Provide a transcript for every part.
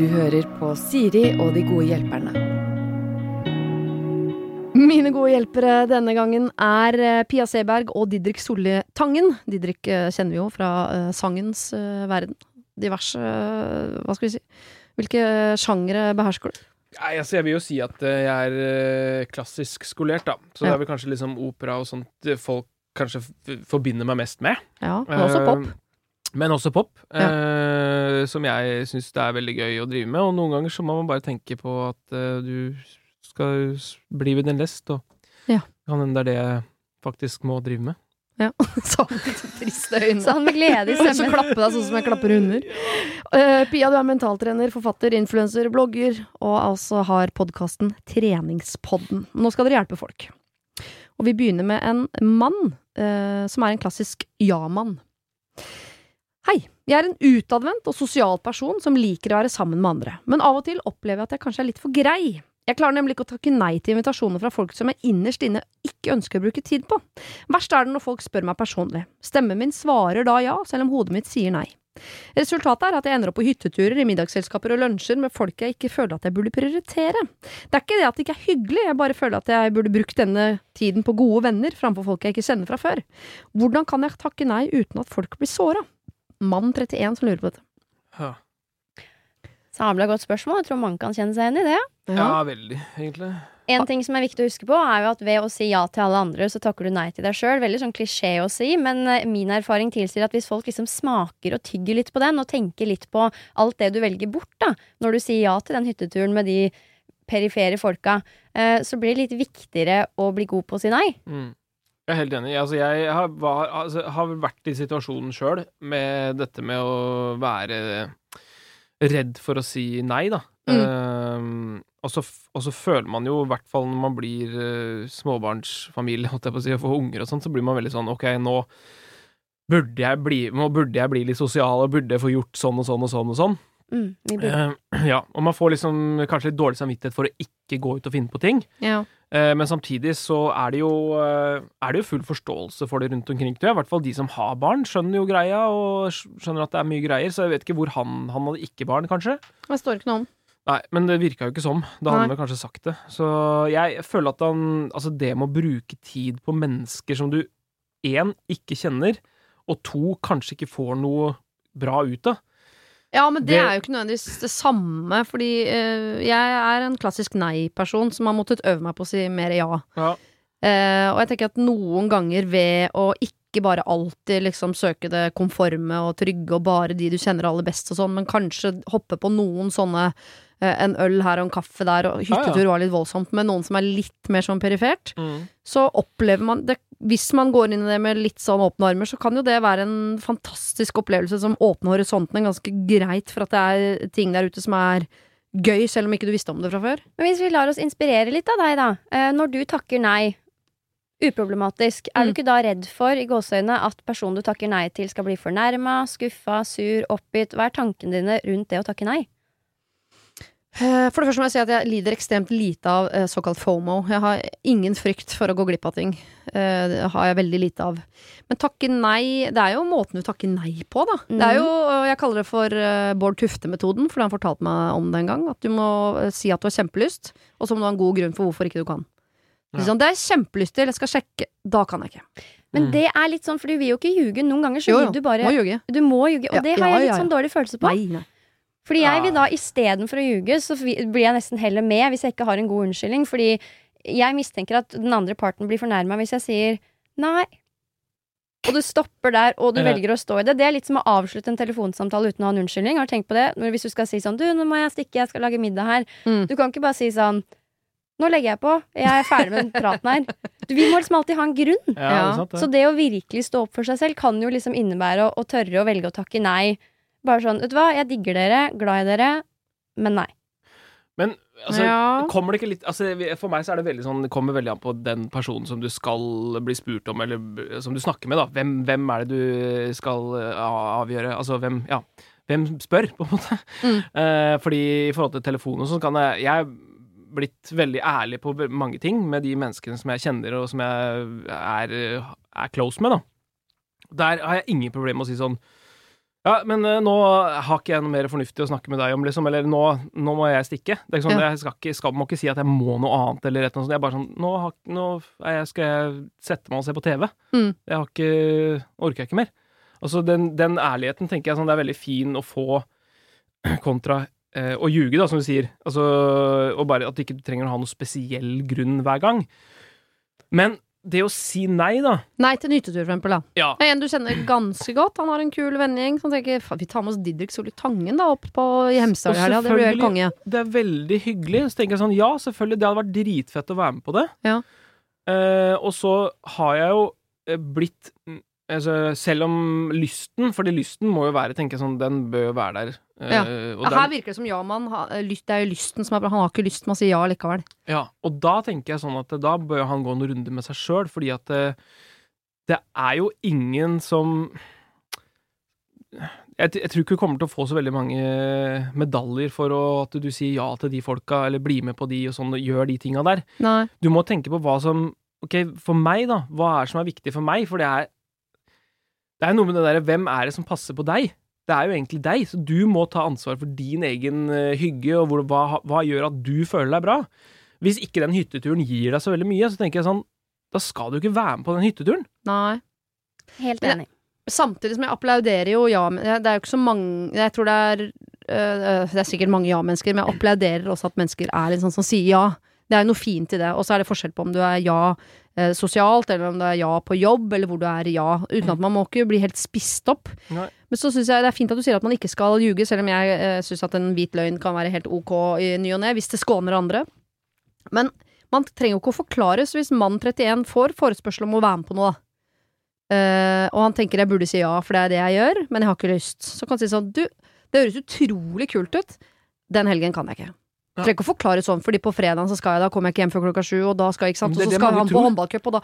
Du hører på Siri og de gode hjelperne. Mine gode hjelpere denne gangen er eh, Pia Seberg og Didrik Solli Tangen. Didrik eh, kjenner vi jo fra eh, sangens verden. Diverse Hva skal vi si? Hvilke sjangere behersker du? Nei, altså jeg vil jo si at jeg er klassisk skolert, da. Så det er vel kanskje liksom opera og sånt folk kanskje forbinder meg mest med. Ja, men også pop. Men også pop, eh, som jeg syns det er veldig gøy å drive med. Og noen ganger så må man bare tenke på at eh, du skal bli ved din lest, og Ja. kan hende det er det jeg faktisk må drive med. Ja. Så triste øyne. Sa han med glede i stemmen. Så klappe deg sånn som jeg klapper hunder. Uh, Pia, du er mentaltrener, forfatter, influenser, blogger, og altså har podkasten Treningspodden. Nå skal dere hjelpe folk. Og vi begynner med en mann, uh, som er en klassisk ja-mann. Hei, jeg er en utadvendt og sosial person som liker å være sammen med andre, men av og til opplever jeg at jeg kanskje er litt for grei. Jeg klarer nemlig ikke å takke nei til invitasjoner fra folk som jeg innerst inne ikke ønsker å bruke tid på. Verst er det når folk spør meg personlig. Stemmen min svarer da ja, selv om hodet mitt sier nei. Resultatet er at jeg ender opp på hytteturer, i middagsselskaper og lunsjer med folk jeg ikke føler at jeg burde prioritere. Det er ikke det at det ikke er hyggelig, jeg bare føler at jeg burde brukt denne tiden på gode venner framfor folk jeg ikke kjenner fra før. Hvordan kan jeg takke nei uten at folk blir såra? Mann 31 som lurer på dette. Ja, Sabla godt spørsmål. Jeg tror mange kan kjenne seg igjen i det. ja veldig, egentlig. En ting som er viktig å huske på, er jo at ved å si ja til alle andre, så takker du nei til deg sjøl. Veldig sånn klisjé å si, men eh, min erfaring tilsier at hvis folk liksom smaker og tygger litt på den, og tenker litt på alt det du velger bort, da, når du sier ja til den hytteturen med de perifere folka, eh, så blir det litt viktigere å bli god på å si nei. Mm. Jeg er helt enig. Altså, jeg har, var, altså, har vært i situasjonen sjøl med dette med å være redd for å si nei, da. Ehm, og, så, og så føler man jo, i hvert fall når man blir uh, småbarnsfamilie, holdt jeg på å si, og får unger og sånn, så blir man veldig sånn OK, nå burde jeg bli, burde jeg bli litt sosial, og burde jeg få gjort sånn og sånn og sånn og sånn. Mm. Eh, ja, og man får liksom kanskje litt dårlig samvittighet for å ikke gå ut og finne på ting. Ja. Uh, Men samtidig så er det, jo, uh, er det jo full forståelse for det rundt omkring. I hvert fall de som har barn, skjønner jo greia, og skjønner at det er mye greier. Så jeg vet ikke hvor han Han hadde ikke barn, kanskje. Det står ikke noe om. Nei, men det virka jo ikke som. Da hadde han vel kanskje sagt det. Så jeg føler at han Altså, det med å bruke tid på mennesker som du én ikke kjenner, og to kanskje ikke får noe bra ut av. Ja, men det, Det- er jo ikke nødvendigvis det samme, fordi uh, jeg er en klassisk nei-person som har måttet øve meg på å si mer ja. Ja. Uh, og jeg tenker at noen ganger ved å ikke bare alltid liksom søke det konforme og trygge og bare de du kjenner aller best og sånn, men kanskje hoppe på noen sånne eh, en øl her og en kaffe der, og hyttetur var litt voldsomt, men noen som er litt mer sånn perifert, så opplever man det Hvis man går inn i det med litt sånn åpne armer, så kan jo det være en fantastisk opplevelse som åpner horisontene ganske greit for at det er ting der ute som er gøy, selv om ikke du visste om det fra før. Men hvis vi lar oss inspirere litt av deg, da. Eh, når du takker nei, uproblematisk, er du Mm. ikke da redd for i gåseøyne at personen du takker nei til, skal bli fornærma, skuffa, sur, oppgitt? Hva er tankene dine rundt det å takke nei? Eh, For det første må jeg si at jeg lider ekstremt lite av eh, såkalt FOMO. Jeg har ingen frykt for å gå glipp av ting. Eh, Det har jeg veldig lite av. Men takke nei, det er jo måten du takker nei på, da. Det er jo, jeg kaller det for Bård Tufte-metoden, for han fortalte meg om det en gang. At du må si at du har kjempelyst, og så må du ha en god grunn for hvorfor ikke du kan. Ja. Sånn, det er kjempelyst til, jeg skal sjekke. Da kan jeg ikke. Men Mm. det er litt sånn, for du vil jo ikke ljuge. Noen ganger så vil du bare må. Du må ljuge, og Ja, det har jeg litt sånn dårlig følelse på. Nei, nei. Fordi jeg vil da istedenfor å ljuge, så blir jeg nesten heller med hvis jeg ikke har en god unnskyldning. Fordi jeg mistenker at den andre parten blir fornærma hvis jeg sier nei. Og du stopper der, og du Ja. velger å stå i det. Det er litt som å avslutte en telefonsamtale uten å ha en unnskyldning. Har du tenkt på det? Hvis du skal si sånn Du, nå må jeg stikke, jeg skal lage middag her. Mm. Du kan ikke bare si sånn Nå legger jeg på, jeg er ferdig med den praten her. Du, vi må liksom alltid ha en grunn. Ja, Ja, det sant, det. Så det å virkelig stå opp for seg selv kan jo liksom innebære å, å tørre å velge å takke nei. Bare sånn, vet du hva, jeg digger dere, glad i dere, men nei. Men altså, Ja. kommer det ikke litt altså, For meg så er det veldig sånn Det kommer veldig an på den personen som du skal bli spurt om, eller som du snakker med, da. Hvem, hvem er det du skal eh, avgjøre? Altså hvem Ja. Hvem spør, på en måte? Mm. Eh, fordi i forhold til telefon og sånn, kan jeg Jeg er blitt veldig ærlig på mange ting med de menneskene som jeg kjenner, og som jeg er, er close med, da. Der har jeg ingen problemer med å si sånn Ja, men uh, nå har ikke jeg noe mer fornuftig å snakke med deg om, liksom. Eller nå, nå må jeg stikke. Det er ikke sånn, Ja. Jeg skal ikke, skal, må ikke si at jeg må noe annet, eller et eller annet sånt. Jeg er bare sånn Nå, har, nå jeg, skal jeg sette meg og se på TV. Mm. Jeg har ikke Orker jeg ikke mer. Altså, den, den ærligheten tenker jeg sånn, det er veldig fin å få kontra eh, å ljuge, da, som du sier. Altså, og bare at du ikke trenger å ha noe spesiell grunn hver gang. Men det å si nei, da Nei til en hyttetur, for eksempel. Da. Ja. En du kjenner ganske godt. Han har en kul vennegjeng som tenker vi tar med oss Didrik Solli Tangen da, opp på, hjemstad Hemsedal Og. Det blir helt konge. det er veldig hyggelig. Så tenker jeg sånn, ja, selvfølgelig, det hadde vært dritfett å være med på det. Ja. Eh, og så har jeg jo eh, blitt altså, Selv om lysten, fordi lysten må jo være, tenker jeg sånn, den bør være der. Eh, Ja. og, her den, virker det som ja, man har, eh, lyst, det er jo lysten som er bra. Han har ikke lyst, man sier ja likevel. ja, og da tenker jeg sånn at da bør han gå noen runder med seg sjøl, fordi at eh, det er jo ingen som jeg, jeg tror ikke du kommer til å få så veldig mange medaljer for å, at du sier ja til de folka, eller blir med på de og sånn, og gjør de tinga der. Nei. Du må tenke på hva som Ok, for meg, da. Hva er det som er viktig for meg? For det er Det er noe med det derre Hvem er det som passer på deg? Det er jo egentlig deg, så du må ta ansvar for din egen eh, hygge, og hvor, hva, hva gjør at du føler deg bra. Hvis ikke den hytteturen gir deg så veldig mye, så tenker jeg sånn Da skal du ikke være med på den hytteturen. Nei. Helt Men- enig. Samtidig som jeg applauderer jo ja men Det er jo ikke så mange Jeg tror det er øh, Det er sikkert mange ja-mennesker, men jeg applauderer også at mennesker er litt sånn som sier ja. Det er jo noe fint i det. Og så er det forskjell på om du er ja eh, sosialt, eller om du er ja på jobb, eller hvor du er ja. Uten at man må ikke bli helt spist opp. Nei. Men så syns jeg det er fint at du sier at man ikke skal ljuge, selv om jeg eh, syns at en hvit løgn kan være helt ok i ny og ne, hvis det skåner andre. Men man trenger jo ikke å forklare, så hvis mann 31 får forespørsel om å være med på noe, da. Uh, og han tenker jeg burde si ja, for det er det jeg gjør, men jeg har ikke lyst. Så kan han si sånn Du, det høres utrolig kult ut. Den helgen kan jeg ikke. Ja. Trenger ikke å forklare sånn, fordi på fredag så skal jeg, da kommer jeg ikke hjem før klokka sju, og da skal jeg, ikke sant, og så skal han tror. på håndballcup, og da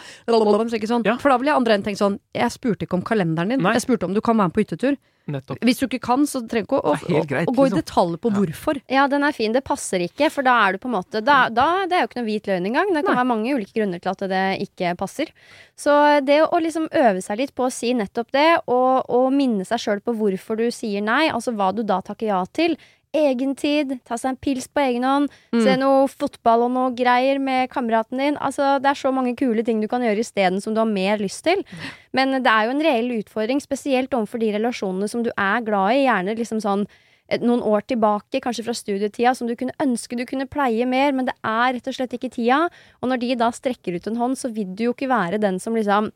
så ikke sånn. Ja. For da vil jeg andre enn tenke sånn Jeg spurte ikke om kalenderen din, Nei. jeg spurte om du kan være med på hyttetur. Nettopp. Hvis du ikke kan, så trenger du ikke å, å, greit, å, gå i liksom. detalj på Ja. hvorfor. Ja, den er fin. Det passer ikke, for da er du på en måte da, da, Det er jo ikke noe hvit løgn engang. Det kan Nei. være mange ulike grunner til at det ikke passer. Så det å liksom øve seg litt på å si nettopp det, og, og minne seg sjøl på hvorfor du sier nei, altså hva du da takker ja til. Egentid, ta seg en pils på egen hånd, Mm. se noe fotball og noe greier med kameraten din. Altså, det er så mange kule ting du kan gjøre isteden som du har mer lyst til. Men det er jo en reell utfordring, spesielt overfor de relasjonene som du er glad i. Gjerne liksom sånn eh, noen år tilbake, kanskje fra studietida, som du kunne ønske du kunne pleie mer, men det er rett og slett ikke tida. Og når de da strekker ut en hånd, så vil du jo ikke være den som liksom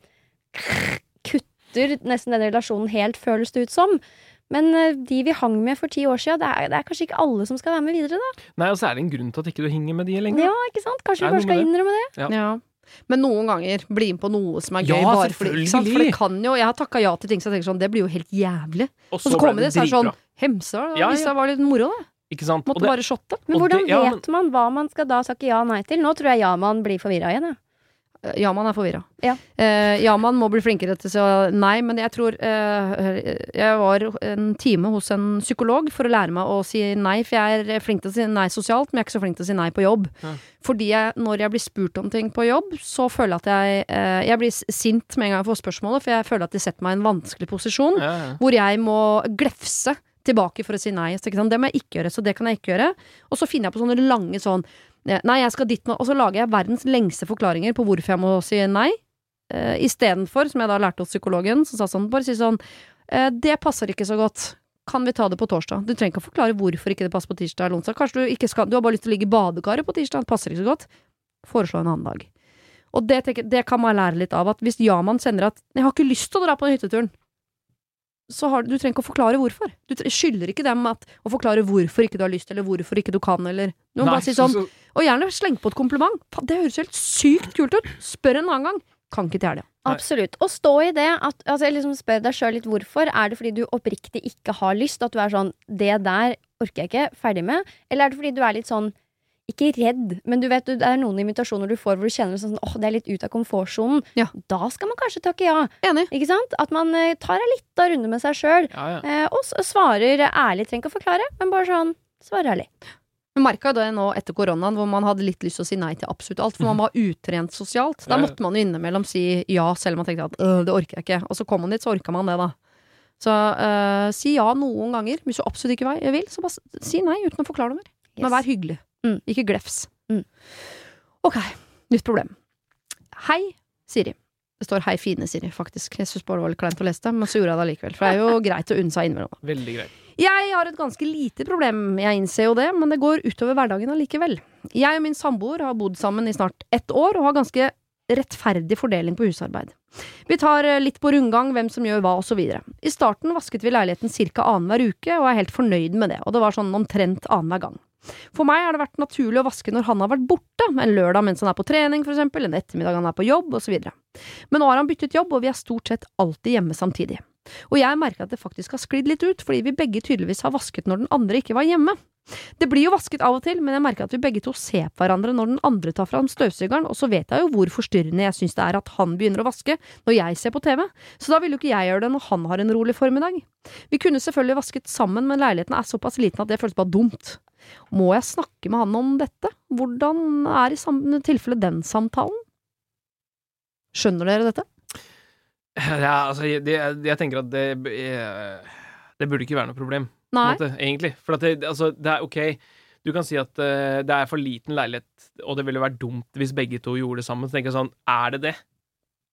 kutter nesten den relasjonen helt, føles det ut som. Men eh, de vi hang med for ti år siden, det er, det er kanskje ikke alle som skal være med videre, da. Nei, og så er det en grunn til at ikke du henger med de lenger. Ja, ikke sant? Kanskje du bare skal det. innrømme det. Ja. Ja. Men noen ganger bli med på noe som er gøy. Ja, bare fordi, ikke sant? For det kan jo Jeg har takka ja til ting som jeg tenker sånn Det blir jo helt jævlig. Og Og så kommer det, så er det sånn Hemsa, Hemsedal, Ja, ja. hvis det var litt moro, da. Ikke sant? Og Måtte det, bare shotte. Men hvordan det- ja, men- vet man hva man skal da takke ja og nei til? Nå tror jeg ja-man blir forvirra igjen, jeg. Eh, Ja-man er forvirra. Ja. Eh, ja-man må bli flinkere til å si nei, men jeg tror eh, Jeg var en time hos en psykolog for å lære meg å si nei, for jeg er flink til å si nei sosialt, men jeg er ikke så flink til å si nei på jobb. Ja. Fordi jeg, når jeg blir spurt om ting på jobb, så føler jeg at jeg eh, Jeg blir sint med en gang jeg får spørsmålet, for jeg føler at de setter meg i en vanskelig posisjon. ja, ja. hvor jeg må glefse tilbake for å si nei. Så ikke sant? Det må jeg ikke gjøre, så det kan jeg ikke gjøre. Og så finner jeg på sånne lange sånn eh, Nei, jeg skal dit nå. Og så lager jeg verdens lengste forklaringer på hvorfor jeg må si nei. Uh, Istedenfor, som jeg da lærte hos psykologen, som sa sånn Bare si sånn eh, Det passer ikke så godt. Kan vi ta det på torsdag? Du trenger ikke å forklare hvorfor ikke det passer på tirsdag eller onsdag. Kanskje du ikke skal Du har bare lyst til å ligge i badekaret på tirsdag, det passer ikke så godt. Foreslå en annen dag. Og det, tenker, det kan man lære litt av, at hvis ja-man kjenner at 'jeg har ikke lyst til å dra på den hytteturen', så har, du trenger ikke å forklare hvorfor. Du skylder ikke dem at, å forklare hvorfor ikke du har lyst, eller hvorfor ikke du kan, eller Du må Nei, bare si sånn så- Og gjerne sleng på et kompliment. Det høres helt sykt kult ut! Spør en annen gang. Kan ikke til helga. Nei. Absolutt. Og stå i det at altså, jeg liksom Spør deg sjøl litt hvorfor. Er det fordi du oppriktig ikke har lyst? At du er sånn Det der orker jeg ikke. Ferdig med. Eller er det fordi du er litt sånn ikke redd, men du vet det er noen invitasjoner du får hvor du kjenner sånn, åh, det er litt ut av komfortsonen. Ja. Da skal man kanskje takke ja. Enig. Ikke sant? At man eh, tar en liten runde med seg sjøl, Ja, ja. eh, og svarer ærlig. Trenger ikke å forklare, men bare sånn svarer ærlig. Men merka det nå etter koronaen, hvor man hadde litt lyst til å si nei til absolutt alt, for man var utrent sosialt. Da måtte man jo innimellom si ja, selv om man tenkte at øh, det orker jeg ikke. Og så kom man dit, så orka man det, da. Så eh, si ja noen ganger. Hvis du absolutt ikke vil, så bare si nei uten å forklare noe mer. Men vær hyggelig. Mm. Ikke glefs. Mm. Ok, nytt problem. Hei, Siri. Det står 'hei, fine Siri', faktisk. Jeg syns bare det var litt kleint å lese det, men så gjorde jeg det allikevel. For det er jo greit å unne seg innimellom. Veldig greit. Jeg har et ganske lite problem, jeg innser jo det, men det går utover hverdagen allikevel. Jeg og min samboer har bodd sammen i snart ett år, og har ganske rettferdig fordeling på husarbeid. Vi tar eh, litt på rundgang, hvem som gjør hva, osv. I starten vasket vi leiligheten ca. annenhver uke, og er helt fornøyd med det, og det var sånn omtrent annenhver gang. For meg har det vært naturlig å vaske når han har vært borte, en lørdag mens han er på trening, for eksempel, en ettermiddag han er på jobb, osv. Men nå har han byttet jobb, og vi er stort sett alltid hjemme samtidig. Og jeg merker at det faktisk har sklidd litt ut, fordi vi begge tydeligvis har vasket når den andre ikke var hjemme. Det blir jo vasket av og til, men jeg merker at vi begge to ser på hverandre når den andre tar fram støvsugeren, og så vet jeg jo hvor forstyrrende jeg syns det er at han begynner å vaske når jeg ser på TV, så da vil jo ikke jeg gjøre det når han har en rolig formiddag. Vi kunne selvfølgelig vasket sammen, men leiligheten er såpass liten at det føles bare dumt. Må jeg snakke med han om dette? Hvordan er i tilfelle den samtalen? Skjønner dere dette? Ja, altså, jeg, jeg, jeg tenker at det, eh, det burde ikke være noe problem, måte, egentlig. For at det, altså, det er ok. Du kan si at uh, det er for liten leilighet, og det ville vært dumt hvis begge to gjorde det sammen. Så tenker jeg sånn, er det det?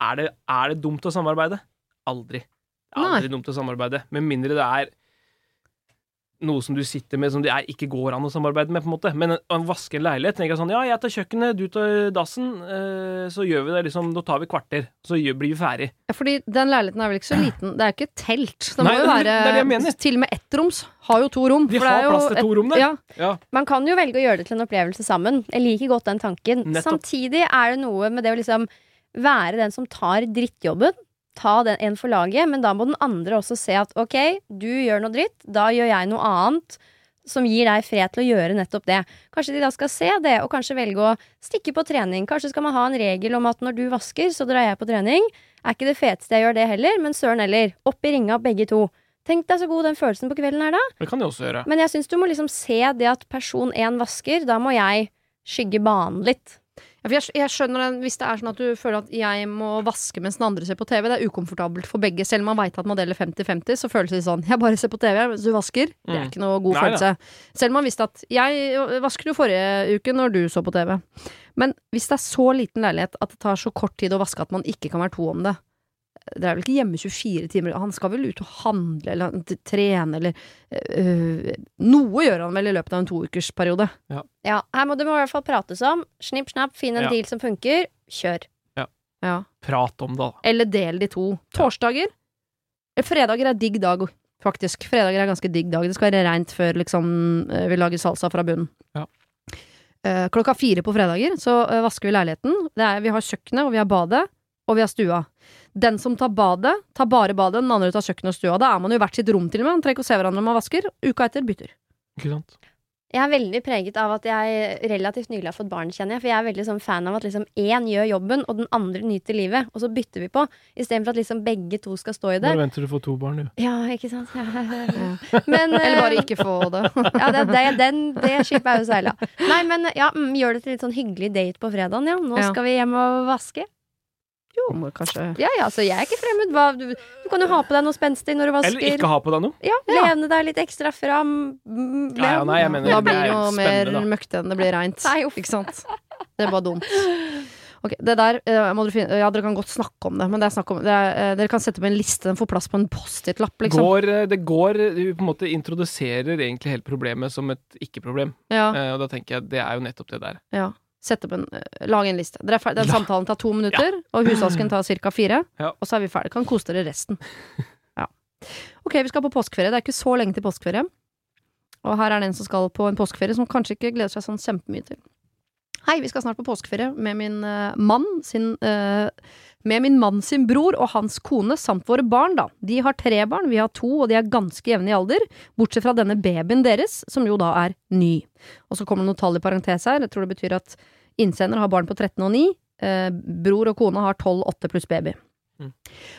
Er det, er det dumt å samarbeide? Aldri. Det er aldri dumt å samarbeide. Med mindre det er noe som du sitter med som det ikke går an å samarbeide med, på en måte. Men å vaske en leilighet tenker jeg sånn Ja, jeg tar kjøkkenet, du tar dassen. eh, så gjør vi det liksom Da tar vi kvarter, så blir vi ferdig. Ja, fordi den leiligheten er vel ikke så liten. Det er ikke et telt. Det må jo være det er det jeg mener. Til og med ettroms har jo to rom. De for det er har jo plass til to rom der. Ja, Ja. Man kan jo velge å gjøre det til en opplevelse sammen. Jeg liker godt den tanken. Nettopp. Samtidig er det noe med det å liksom være den som tar drittjobben. Ta den en for laget, men da må den andre også se at ok, du gjør noe dritt, da gjør jeg noe annet som gir deg fred til å gjøre nettopp det. Kanskje de da skal se det, og kanskje velge å stikke på trening. Kanskje skal man ha en regel om at når du vasker, så drar jeg på trening. Er ikke det feteste jeg gjør det heller, men søren heller. Opp i ringa begge to. Tenk deg så god den følelsen på kvelden er da. Det kan de også gjøre. Men jeg syns du må liksom se det at person én vasker. Da må jeg skygge banen litt. Ja, jeg, jeg skjønner den hvis det er sånn at du føler at jeg må vaske mens den andre ser på TV. Det er ukomfortabelt for begge. Selv om man veit at man deler 50-50, så føles det sånn. Jeg bare ser på TV mens du vasker. Det er Mm. ikke noe god Nei, følelse. Selv om man visste at jeg vasket jo forrige uke når du så på TV. Men hvis det er så liten leilighet at det tar så kort tid å vaske at man ikke kan være to om det Det er vel ikke hjemme 24 timer. Han skal vel ut og handle eller trene eller øh, Noe gjør han vel i løpet av en toukersperiode. Ja, her må det i hvert fall prates om. Snipp, snapp, finn en Ja. deal som funker. Kjør. Ja. Prat om det, da. Eller del de to. Torsdager. Eh, Fredager er digg dag, faktisk. Fredager er ganske digg dag. Det skal være reint før liksom eh, vi lager salsa fra bunnen. Ja. Eh, klokka fire på fredager så vasker vi leiligheten. Det er, vi har kjøkkenet, og vi har badet, og vi har stua. Den som tar badet, tar bare badet, den andre tar kjøkkenet og stua. Da er man jo i hvert sitt rom til og med. Man trenger ikke å se hverandre når man vasker. Uka etter bytter. Ikke sant? Jeg er veldig preget av at jeg relativt nylig har fått barn, kjenner jeg. For jeg er veldig sånn fan av at liksom én gjør jobben, og den andre nyter livet. Og så bytter vi på. Istedenfor at liksom begge to skal stå i det. Bare vent til du får to barn, du. Ja, ikke sant. Men, Eller eh, bare ikke få det. Ja, det, det, den, det skipet er jo seila. Nei, men ja, mm, gjør det til litt sånn hyggelig date på fredagen, ja. Nå skal vi hjem og vaske. Jo, må kanskje Ja ja, så jeg er ikke fremmed. Hva, du, du kan jo ha på deg noe spenstig når du vasker. Eller ikke ha på deg noe. Ja, lene deg litt ekstra fram. mm, Ja, ja, nei, jeg mener Da det blir det jo mer møkte enn det blir reint. Nei, uff. Ikke sant? Det er bare dumt. Ok, det der eh, finne Ja, dere kan godt snakke om det, men det er snakk om det er, eh, Dere kan sette på en liste, den får plass på en Post-It-lapp, liksom. Går, eh, det går Du på en måte introduserer egentlig hele problemet som et ikke-problem. Ja, Eh, og da tenker jeg det er jo nettopp det der. ja. Sette opp en eh, Lag en liste. Er Den samtalen tar to minutter, og husvasken tar ca. fire. Ja. Og så er vi ferdig. Kan kose dere resten. Ja. Ok, vi skal på påskeferie. Det er ikke så lenge til påskeferie. Og her er det en som skal på en påskeferie som kanskje ikke gleder seg sånn kjempemye til. Hei, vi skal snart på påskeferie med min uh, mann sin eh, Med min mann sin bror og hans kone samt våre barn, da. De har tre barn, vi har to, og de er ganske jevne i alder. Bortsett fra denne babyen deres, som jo da er ny. Og så kommer det noen tall i parentes her. Jeg tror det betyr at innsender har barn på 13 og 9. Eh, bror og kone har 12, 8 pluss baby. Mm.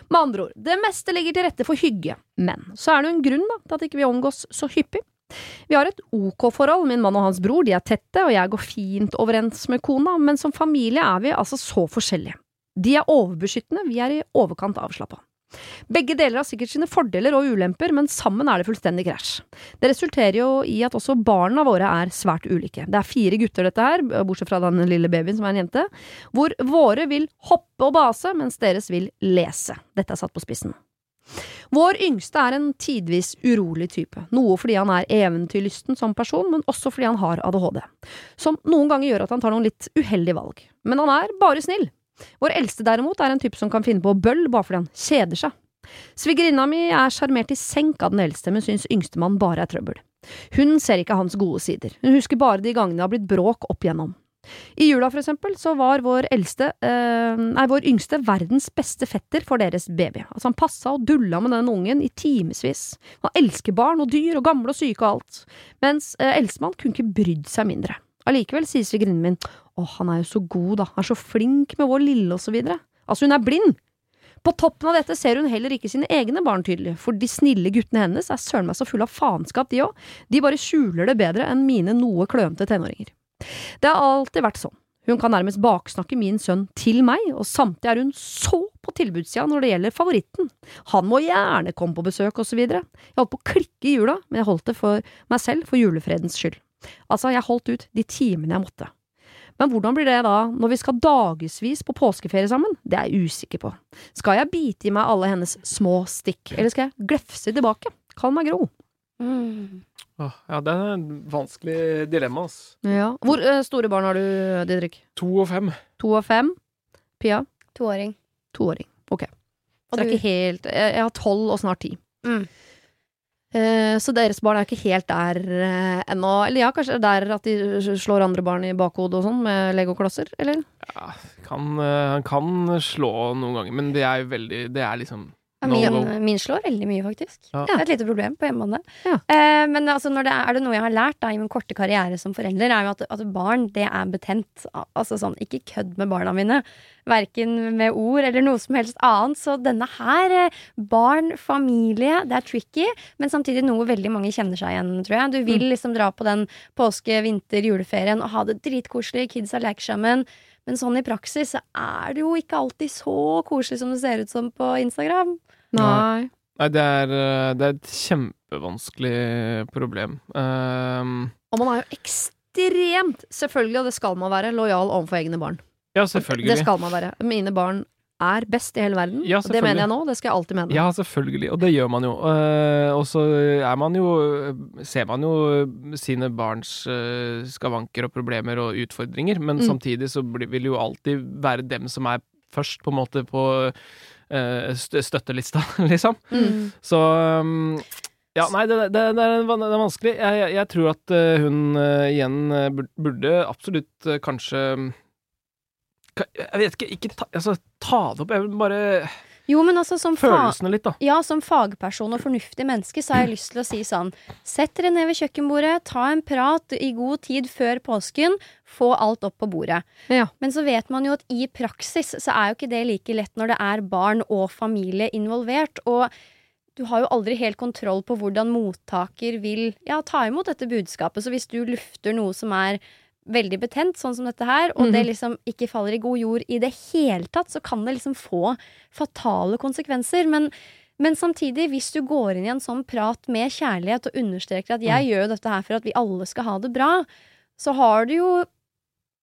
Med andre ord, det meste ligger til rette for hygge. Men så er det jo en grunn da, til at ikke vi omgås så hyppig. Vi har et ok forhold, min mann og hans bror, de er tette, og jeg går fint overens med kona, men som familie er vi altså så forskjellige. De er overbeskyttende, vi er i overkant avslappa. Begge deler har sikkert sine fordeler og ulemper, men sammen er det fullstendig krasj. Det resulterer jo i at også barna våre er svært ulike. Det er fire gutter, dette her, bortsett fra den lille babyen som er en jente, hvor våre vil hoppe og base, mens deres vil lese. Dette er satt på spissen. Vår yngste er en tidvis urolig type, noe fordi han er eventyrlysten som person, men også fordi han har ADHD, som noen ganger gjør at han tar noen litt uheldige valg. Men han er bare snill. Vår eldste derimot er en type som kan finne på bøll bare fordi han kjeder seg. Svigerinna mi er sjarmert i senk av den eldste, men syns yngstemann bare er trøbbel. Hun ser ikke hans gode sider, hun husker bare de gangene det har blitt bråk opp igjennom. I jula, for eksempel, så var vår eldste, eh, nei, vår yngste verdens beste fetter for deres baby. Altså, han passa og dulla med den ungen i timevis. Han elsker barn og dyr og gamle og syke og alt. Mens eh, eldstemann kunne ikke brydd seg mindre. Allikevel sier svigerinnen min å, han er jo så god, da, han er så flink med vår lille, og så videre. Altså, hun er blind! På toppen av dette ser hun heller ikke sine egne barn tydelig, for de snille guttene hennes er søren meg så fulle av faenskap, de òg. De bare skjuler det bedre enn mine noe klønete tenåringer. Det har alltid vært sånn. Hun kan nærmest baksnakke min sønn til meg, og samtidig er hun så på tilbudssida når det gjelder favoritten. Han må gjerne komme på besøk, og så videre. Jeg holdt på å klikke i jula, men jeg holdt det for meg selv for julefredens skyld. Altså, jeg holdt ut de timene jeg måtte. Men hvordan blir det da når vi skal dagevis på påskeferie sammen? Det er jeg usikker på. Skal jeg bite i meg alle hennes små stikk, eller skal jeg glefse tilbake? Kall meg Gro. Mm. Åh, ja, det er et vanskelig dilemma, ass. Ja. Hvor uh, store barn har du, Didrik? To og fem. To og fem? Pia? Toåring. Toåring. Ok. Så det er ikke helt Jeg, jeg har tolv og snart ti. Mm. Eh, så deres barn er ikke helt der eh, ennå. Eller ja, kanskje der at de slår andre barn i bakhodet og sånn med legoklosser, eller? Ja, eh, han kan slå noen ganger, men det er jo veldig Det er liksom No min, min slår veldig mye, faktisk. Ja. Det er et lite problem på hjemmebane. Ja. Eh, men altså, når det er, er det noe jeg har lært da, i min korte karriere som forelder, er jo at, at barn, det er betent. Altså sånn, ikke kødd med barna mine. Verken med ord eller noe som helst annet. Så denne her, eh, barn, familie, det er tricky, men samtidig noe veldig mange kjenner seg igjen, tror jeg. Du vil liksom dra på den påske-, vinter-, juleferien og ha det dritkoselig, har leker sammen. Men sånn i praksis så er det jo ikke alltid så koselig som det ser ut som på Instagram. Nei. Nei, det er, eh, det er et kjempevanskelig problem. Um, Og man er jo ekstremt, selvfølgelig, og det skal man være, lojal overfor egne barn. ja, selvfølgelig. Det skal man være. Mine barn er best i hele verden. Ja, og det mener jeg nå, det skal jeg alltid mene. Ja, selvfølgelig, og det gjør man jo. Eh, og så er man jo Ser man jo sine barns eh, skavanker og problemer og utfordringer, men Mm. samtidig så vil jo alltid være dem som er først, på en måte, på eh, støttelista, liksom. Mm. Så um, ja, nei, det, det, det, er, det er vanskelig. Jeg, jeg, jeg tror at hun igjen burde absolutt kanskje ka- Jeg vet ikke, ikke ta, altså, ta det opp. Jeg vil bare Jo, men altså som, Følelsene litt, da. ja, som fagperson og fornuftig menneske så har jeg lyst til å si sånn Sett dere ned ved kjøkkenbordet, ta en prat i god tid før påsken, få alt opp på bordet. Ja. Men så vet man jo at i praksis så er jo ikke det like lett når det er barn og familie involvert. Og du har jo aldri helt kontroll på hvordan mottaker vil ja, ta imot dette budskapet. Så hvis du lufter noe som er veldig betent, sånn som dette her, og det Mhm. liksom ikke faller i god jord i det hele tatt, så kan det liksom få fatale konsekvenser. Men, men samtidig, hvis du går inn i en sånn prat med kjærlighet og understreker at jeg gjør dette her for at vi alle skal ha det bra, så har du jo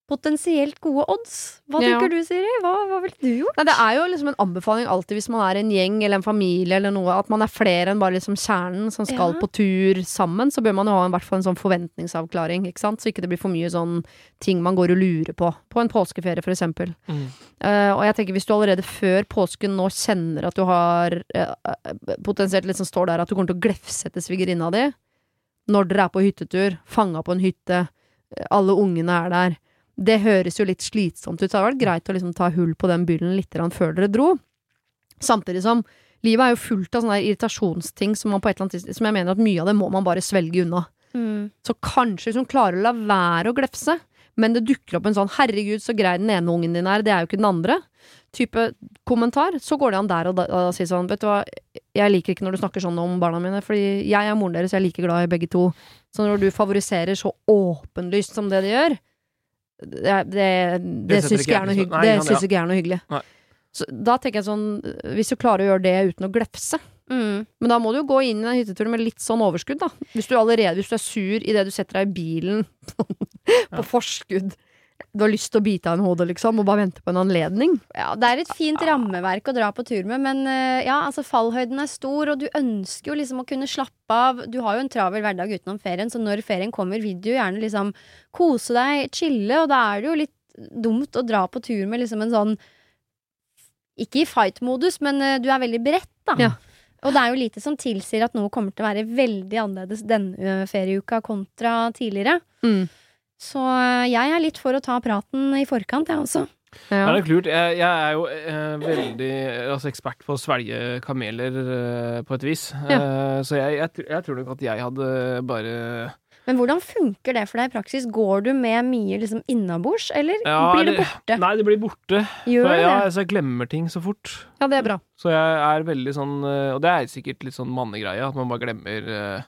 potensielt gode odds. Hva Ja. tenker du, Siri? Hva, hva ville du gjort? Nei, det er jo liksom en anbefaling alltid hvis man er en gjeng eller en familie eller noe, at man er flere enn bare liksom kjernen som skal Ja. på tur sammen, så bør man jo ha en, hvert fall en sånn forventningsavklaring, ikke sant, så ikke det blir for mye sånn ting man går og lurer på, på en påskeferie for eksempel. Mm. Uh, og jeg tenker hvis du allerede før påsken nå kjenner at du har eh, potensielt liksom står der at du kommer til å glefsette svigerinna di, når dere er på hyttetur, fanga på en hytte, alle ungene er der, det høres jo litt slitsomt ut, så det hadde vært greit å liksom ta hull på den byllen litt før dere dro. Samtidig som livet er jo fullt av sånne irritasjonsting som man på et eller annet Som jeg mener at mye av det må man bare svelge unna. Mm. Så kanskje hvis hun klarer å la være å glefse, men det dukker opp en sånn 'herregud, så grei den ene ungen din er, det er jo ikke den andre', type kommentar, så går det an der og da å si sånn 'vet du hva, jeg liker ikke når du snakker sånn om barna mine, fordi jeg er moren deres, jeg er like glad i begge to'. Så når du favoriserer så åpenlyst som det de gjør, det, det, det, syns ikke er noe hyggelig. Nei, Det syns ikke er noe hyggelig. Så da tenker jeg sånn, hvis du klarer å gjøre det uten å glefse Mm. Men da må du jo gå inn i den hytteturen med litt sånn overskudd, da. Hvis du allerede hvis du er sur idet du setter deg i bilen på forskudd. Du har lyst til å bite av en hode, liksom, og bare vente på en anledning. Ja, det er et fint rammeverk å dra på tur med, men eh, ja, altså fallhøyden er stor, og du ønsker jo liksom å kunne slappe av. Du har jo en travel hverdag utenom ferien, så når ferien kommer, vil du jo gjerne liksom kose deg, chille, og da er det jo litt dumt å dra på tur med liksom en sånn Ikke i fight-modus, men eh, du er veldig beredt, da. Ja. Og det er jo lite som tilsier at noe kommer til å være veldig annerledes denne eh, ferieuka kontra tidligere. Så eh, jeg er litt for å ta praten i forkant, jeg også. Det Ja. er nok lurt. Jeg, jeg er jo eh, veldig altså, ekspert på å svelge kameler eh, på et vis. Eh, så jeg, jeg, jeg tror nok at jeg hadde bare Men hvordan funker det for deg i praksis? Går du med mye liksom innabords, eller Ja, blir det borte? Nei, det blir borte. Gjør For det jeg, ja, det? altså, jeg glemmer ting så fort. ja, det er bra. Så jeg er veldig sånn eh, Og det er sikkert litt sånn mannegreie, at man bare glemmer eh,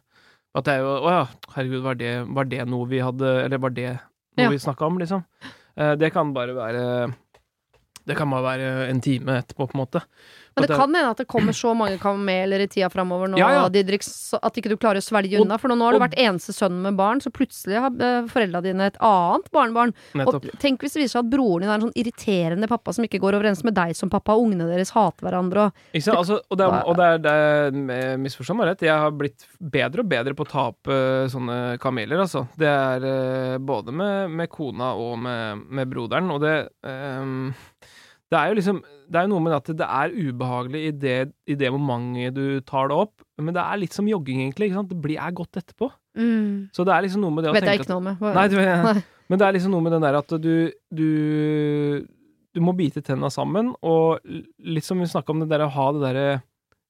At det er jo Å ja, herregud, var det, var det noe vi hadde Eller var det noe Ja. vi snakka om, liksom? Eh, det kan bare være Det kan bare være en time etterpå, på en måte. Men det kan hende at det kommer så mange kameler i tida framover nå, Ja, ja. Didrik, at ikke du klarer å svelge unna. For nå har du vært eneste sønnen med barn, så plutselig har uh, foreldra dine et annet barnebarn. Nettopp. Og tenk hvis det viser seg at broren din er en sånn irriterende pappa som ikke går overens med deg som pappa, og ungene deres hater hverandre og Ikke sant? Altså, og det er, og det er, det er misforstå meg rett, jeg har blitt bedre og bedre på å ta opp eh, sånne kameler, altså. Det er eh, både med, med kona og med, med broderen, og det ehm, Det er jo liksom Det er noe med at det er ubehagelig i det, i det momentet du tar det opp, men det er litt som jogging, egentlig. Ikke sant? Det blir, er godt etterpå. Mm. Så det er liksom noe med det å Vet jeg tenke ikke noe med. Hva? Nei, du, men det er liksom noe med den der at du Du, du må bite tenna sammen, og litt som vi snakka om det der å ha det derre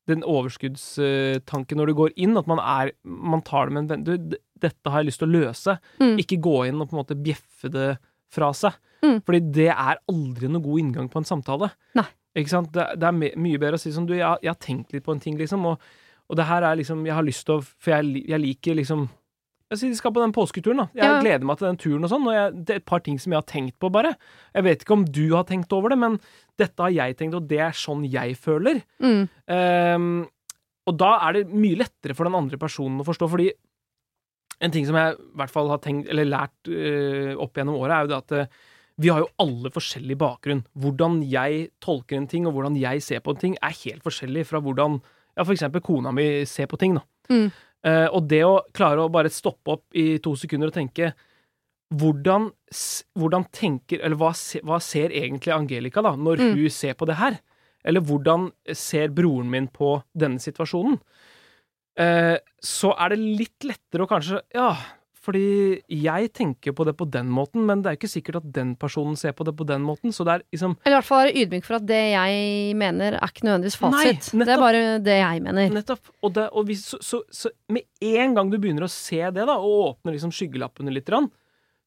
den overskuddstanken når du går inn, at man er Man tar det med en venn Du, dette har jeg lyst til å løse. Mm. Ikke gå inn og på en måte bjeffe det fra seg. Mm. Fordi det er aldri noe god inngang på en samtale. Nei. Ikke sant? Det, det er mye bedre å si sånn Du, jeg, jeg har tenkt litt på en ting, liksom, og, og det her er liksom Jeg har lyst til å For jeg, jeg liker liksom jeg sier de skal på den påsketuren, da. Jeg Ja. gleder meg til den turen og sånn. Og jeg, det er et par ting som jeg har tenkt på, bare. Jeg vet ikke om du har tenkt over det, men dette har jeg tenkt, og det er sånn jeg føler. Mm. Um, og da er det mye lettere for den andre personen å forstå, fordi en ting som jeg i hvert fall har tenkt, eller lært uh, opp gjennom året, er jo det at eh, vi har jo alle forskjellig bakgrunn. Hvordan jeg tolker en ting, og hvordan jeg ser på en ting, er helt forskjellig fra hvordan ja, for eksempel kona mi ser på ting, da. Mm. Uh, og det å klare å bare stoppe opp i to sekunder og tenke hvordan, hvordan tenker Eller hva, se, hva ser egentlig Angelica, da, når Mm. hun ser på det her? Eller hvordan ser broren min på denne situasjonen? Uh, så er det litt lettere å kanskje Ja, fordi jeg tenker på det på den måten, men det er jo ikke sikkert at den personen ser på det på den måten, så det er liksom Eller i hvert fall være ydmyk for at det jeg mener, er ikke nødvendigvis fasit. Nei, det er bare det jeg mener. Nettopp. Og, det, og hvis, så, så, så med en gang du begynner å se det, da, og åpner liksom skyggelappene litt,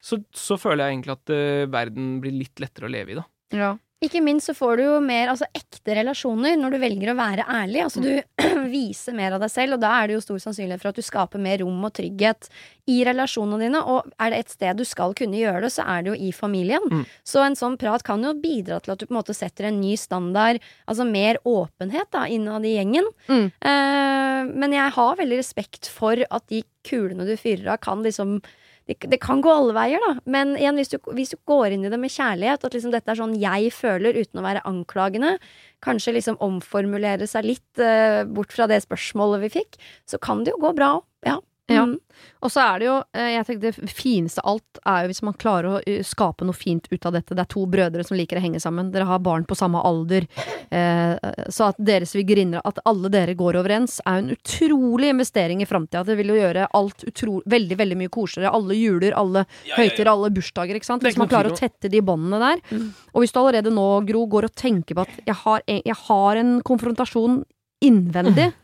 så, så føler jeg egentlig at uh, verden blir litt lettere å leve i, da. Ja. Ikke minst så får du jo mer altså, ekte relasjoner når du velger å være ærlig. Altså Du viser mer av deg selv, og da er det jo stor sannsynlighet for at du skaper mer rom og trygghet i relasjonene dine. Og er det et sted du skal kunne gjøre det, så er det jo i familien. Mm. Så en sånn prat kan jo bidra til at du på en måte setter en ny standard, altså mer åpenhet da, innad i gjengen. Mm. Eh, men jeg har veldig respekt for at de kulene du fyrer av, kan liksom det, det kan gå alle veier, da. Men igjen, hvis du, hvis du går inn i det med kjærlighet, at liksom dette er sånn jeg føler, uten å være anklagende, kanskje liksom omformulere seg litt eh, bort fra det spørsmålet vi fikk, så kan det jo gå bra òg. Ja. Ja. Mm. Og så er det jo, eh, jeg tenker det fineste av alt er jo hvis man klarer å eh, skape noe fint ut av dette. Det er to brødre som liker å henge sammen. Dere har barn på samme alder. Eh, så at deres svigerinner, at alle dere går overens, er jo en utrolig investering i framtida. Det vil jo gjøre alt utro, veldig, veldig mye koseligere. Alle juler, alle høytider, alle bursdager, ikke sant. Hvis man klarer å tette de båndene der. Mm. Og hvis du allerede nå, Gro, går og tenker på at jeg har jeg har en konfrontasjon innvendig eh,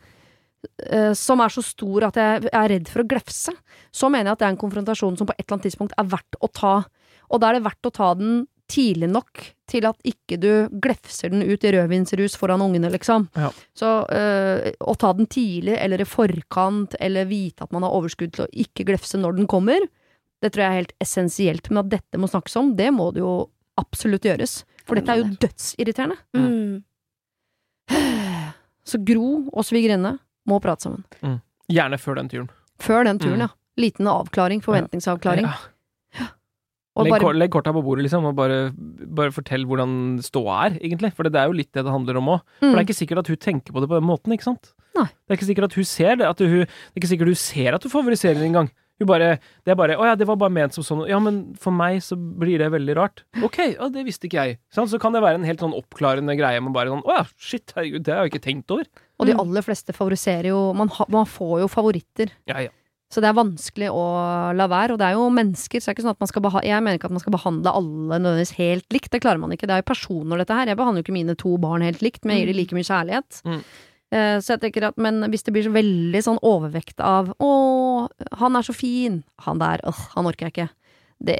som er så stor at jeg er redd for å glefse, så mener jeg at det er en konfrontasjon som på et eller annet tidspunkt er verdt å ta. Og da er det verdt å ta den tidlig nok til at ikke du glefser den ut i rødvinsrus foran ungene, liksom. Ja. Så øh, å ta den tidlig, eller i forkant, eller vite at man har overskudd til å ikke glefse når den kommer, det tror jeg er helt essensielt. Men at dette må snakkes om, det må det jo absolutt gjøres. For dette er jo dødsirriterende. Mm. Så Gro og svigerinne må prate sammen. Gjerne før den turen. Før den turen, Mm. ja. Liten avklaring, forventningsavklaring. Ja. Og Legg, bare legg korta på bordet, liksom, og bare, bare fortell hvordan ståa er, egentlig. For det er jo litt det det handler om òg. For mm. det er ikke sikkert at hun tenker på det på den måten, ikke sant? Nei. Det er ikke sikkert at hun ser det. At hun, det er ikke sikkert hun ser at du favoriserer engang. Hun bare Det er bare 'Å ja, det var bare ment som sånn'. Ja, men for meg så blir det veldig rart. Ok, ja, det visste ikke jeg. Sånn, Så kan det være en helt sånn oppklarende greie med bare sånn 'Å ja, shit, herregud, det har jeg ikke tenkt over'. Og de Mm. aller fleste favoriserer jo man, ha, man får jo favoritter. Ja, ja. Så det er vanskelig å la være. Og det er jo mennesker, så det er ikke sånn at man skal beha Jeg mener ikke at man skal behandle alle nødvendigvis helt likt. Det klarer man ikke. Det er jo personer, dette her. Jeg behandler jo ikke mine to barn helt likt, men jeg gir dem like mye kjærlighet. Mm. Eh, Så jeg tenker at, Men hvis det blir så veldig sånn overvekt av 'Å, han er så fin', han der, åh, han orker jeg ikke. Det,